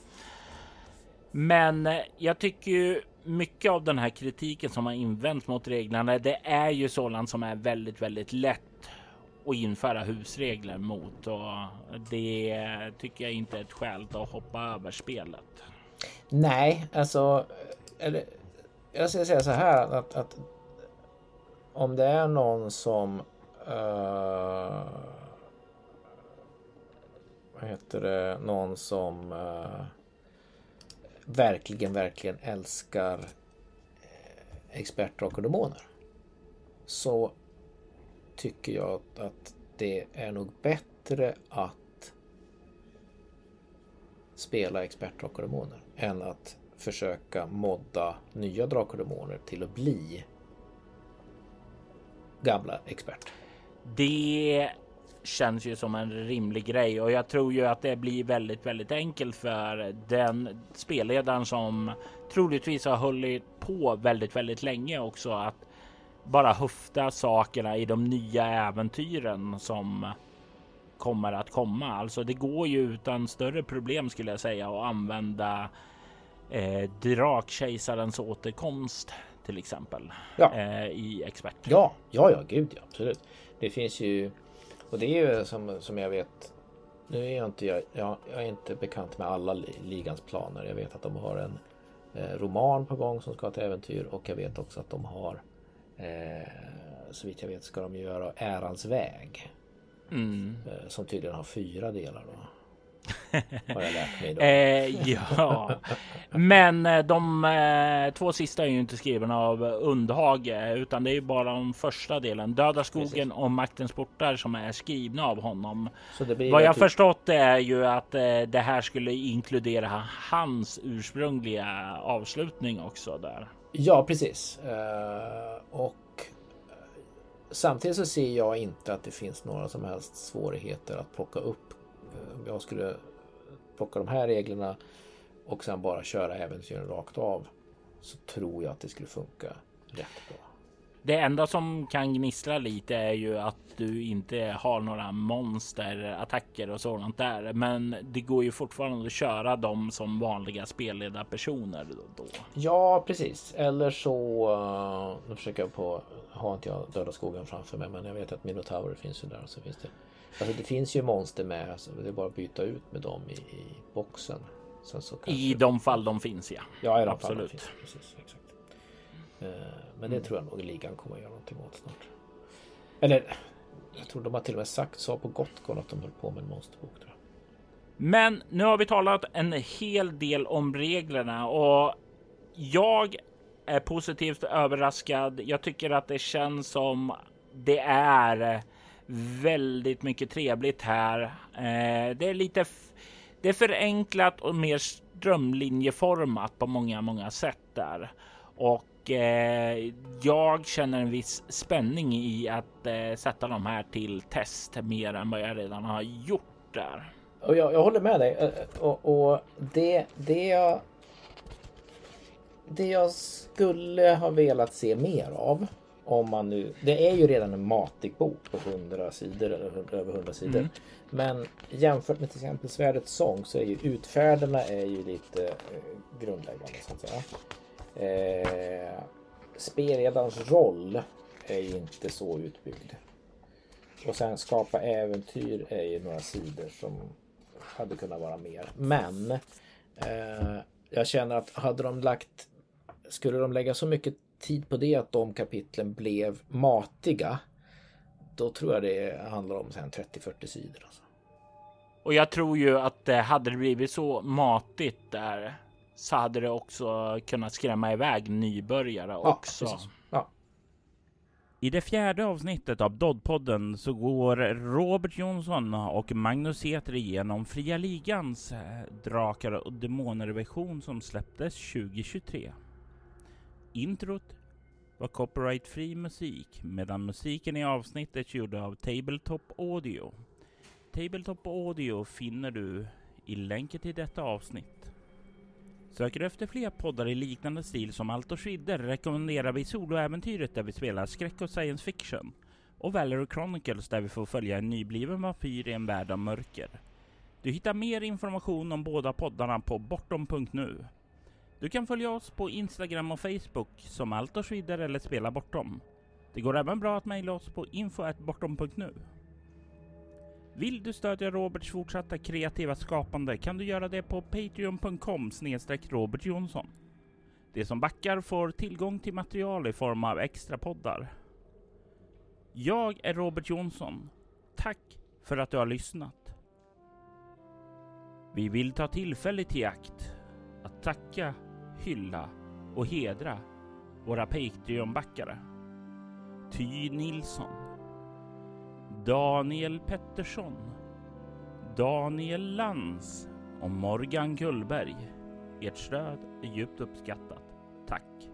[SPEAKER 1] Men eh, jag tycker ju mycket av den här kritiken som har invänts mot reglerna, det är ju sådant som är väldigt, väldigt lätt att införa husregler mot och det tycker jag inte är ett skäl att hoppa över spelet.
[SPEAKER 2] Nej, alltså, eller, jag ska säga så här att, att om det är någon som uh, vad heter det, någon som uh, verkligen, verkligen älskar eh, expertdrakar och demoner så tycker jag att det är nog bättre att spela expertdrakar och demoner än att försöka modda nya drakar och demoner till att bli gamla expert.
[SPEAKER 1] Det känns ju som en rimlig grej och jag tror ju att det blir väldigt, väldigt enkelt för den spelledaren som troligtvis har hållit på väldigt, väldigt länge också att bara höfta sakerna i de nya äventyren som kommer att komma. Alltså det går ju utan större problem skulle jag säga att använda eh, Drakkejsarens återkomst till exempel ja. eh, i expert.
[SPEAKER 2] Ja, ja, ja, gud ja, absolut. Det finns ju och det är ju som, som jag vet. Nu är jag inte, jag, jag är inte bekant med alla ligans planer. Jag vet att de har en eh, roman på gång som ska ett äventyr och jag vet också att de har eh, så vitt jag vet ska de göra Ärans väg. Mm. Eh, som tydligen har fyra delar. Då. Har jag lärt mig då.
[SPEAKER 1] Eh, ja, men eh, de eh, två sista är ju inte skrivna av Undhage utan det är bara de första delen. Döda skogen Precis. och Maktens portar som är skrivna av honom. Vad jag typ... förstått är ju att eh, det här skulle inkludera hans ursprungliga avslutning också där.
[SPEAKER 2] Ja, precis. Uh, och samtidigt så ser jag inte att det finns några som helst svårigheter att plocka upp jag skulle plocka de här reglerna och sen bara köra äventyren rakt av så tror jag att det skulle funka rätt bra.
[SPEAKER 3] Det enda som kan gnissla lite är ju att du inte har några monsterattacker och sådant där. Men det går ju fortfarande att köra dem som vanliga spelledarpersoner då.
[SPEAKER 2] Ja, precis. Eller så. Uh, nu försöker jag på. Har inte jag Döda skogen framför mig, men jag vet att Minotaur finns ju där. Så finns det. Alltså det finns ju monster med. Alltså det är bara att byta ut med dem i, i boxen.
[SPEAKER 3] Kanske... I de fall de finns, ja.
[SPEAKER 2] Ja, i de Absolut. fall de finns. Precis, exakt. Uh, men det mm. tror jag nog ligan kommer att göra någonting åt snart. Eller jag tror de har till och med sagt så på Gotcon att de höll på med en monsterbok. Tror jag.
[SPEAKER 3] Men nu har vi talat en hel del om reglerna och jag är positivt överraskad. Jag tycker att det känns som det är väldigt mycket trevligt här. Eh, det är lite det är förenklat och mer strömlinjeformat på många, många sätt där. Och eh, jag känner en viss spänning i att eh, sätta de här till test mer än vad jag redan har gjort där.
[SPEAKER 2] Och jag, jag håller med dig eh, eh, och, och det, det jag det jag skulle ha velat se mer av om man nu, det är ju redan en matig bok på 100 sidor eller över 100 sidor. Mm. Men jämfört med till exempel Svärdets sång så är ju utfärderna är ju lite eh, grundläggande så att säga. Eh, spelledarens roll är ju inte så utbyggd. Och sen skapa äventyr är ju några sidor som hade kunnat vara mer. Men eh, jag känner att hade de lagt skulle de lägga så mycket tid på det att de kapitlen blev matiga. Då tror jag det handlar om 30-40 sidor. Alltså.
[SPEAKER 3] Och jag tror ju att det hade blivit så matigt där så hade det också kunnat skrämma iväg nybörjare ja, också. Ja. I det fjärde avsnittet av Doddpodden så går Robert Jonsson och Magnus Säter igenom Fria Ligans eh, Drakar och Demoner version som släpptes 2023. Introt var copyright-fri musik medan musiken i avsnittet gjord av Tabletop Audio. Tabletop Audio finner du i länken till detta avsnitt. Söker du efter fler poddar i liknande stil som Allt och Schidder rekommenderar vi Soloäventyret där vi spelar skräck och science fiction och Valor Chronicles där vi får följa en nybliven vampyr i en värld av mörker. Du hittar mer information om båda poddarna på bortom.nu. Du kan följa oss på Instagram och Facebook som Allt och vidare eller Spela Bortom. Det går även bra att mejla oss på info.bortom.nu. Vill du stödja Roberts fortsatta kreativa skapande kan du göra det på patreon.com snedstreck Robert Jonsson. De som backar får tillgång till material i form av extra poddar. Jag är Robert Jonsson. Tack för att du har lyssnat. Vi vill ta tillfället i akt att tacka, hylla och hedra våra Patreon-backare. Ty Nilsson Daniel Pettersson, Daniel Lans och Morgan Gullberg. Ert stöd är djupt uppskattat. Tack!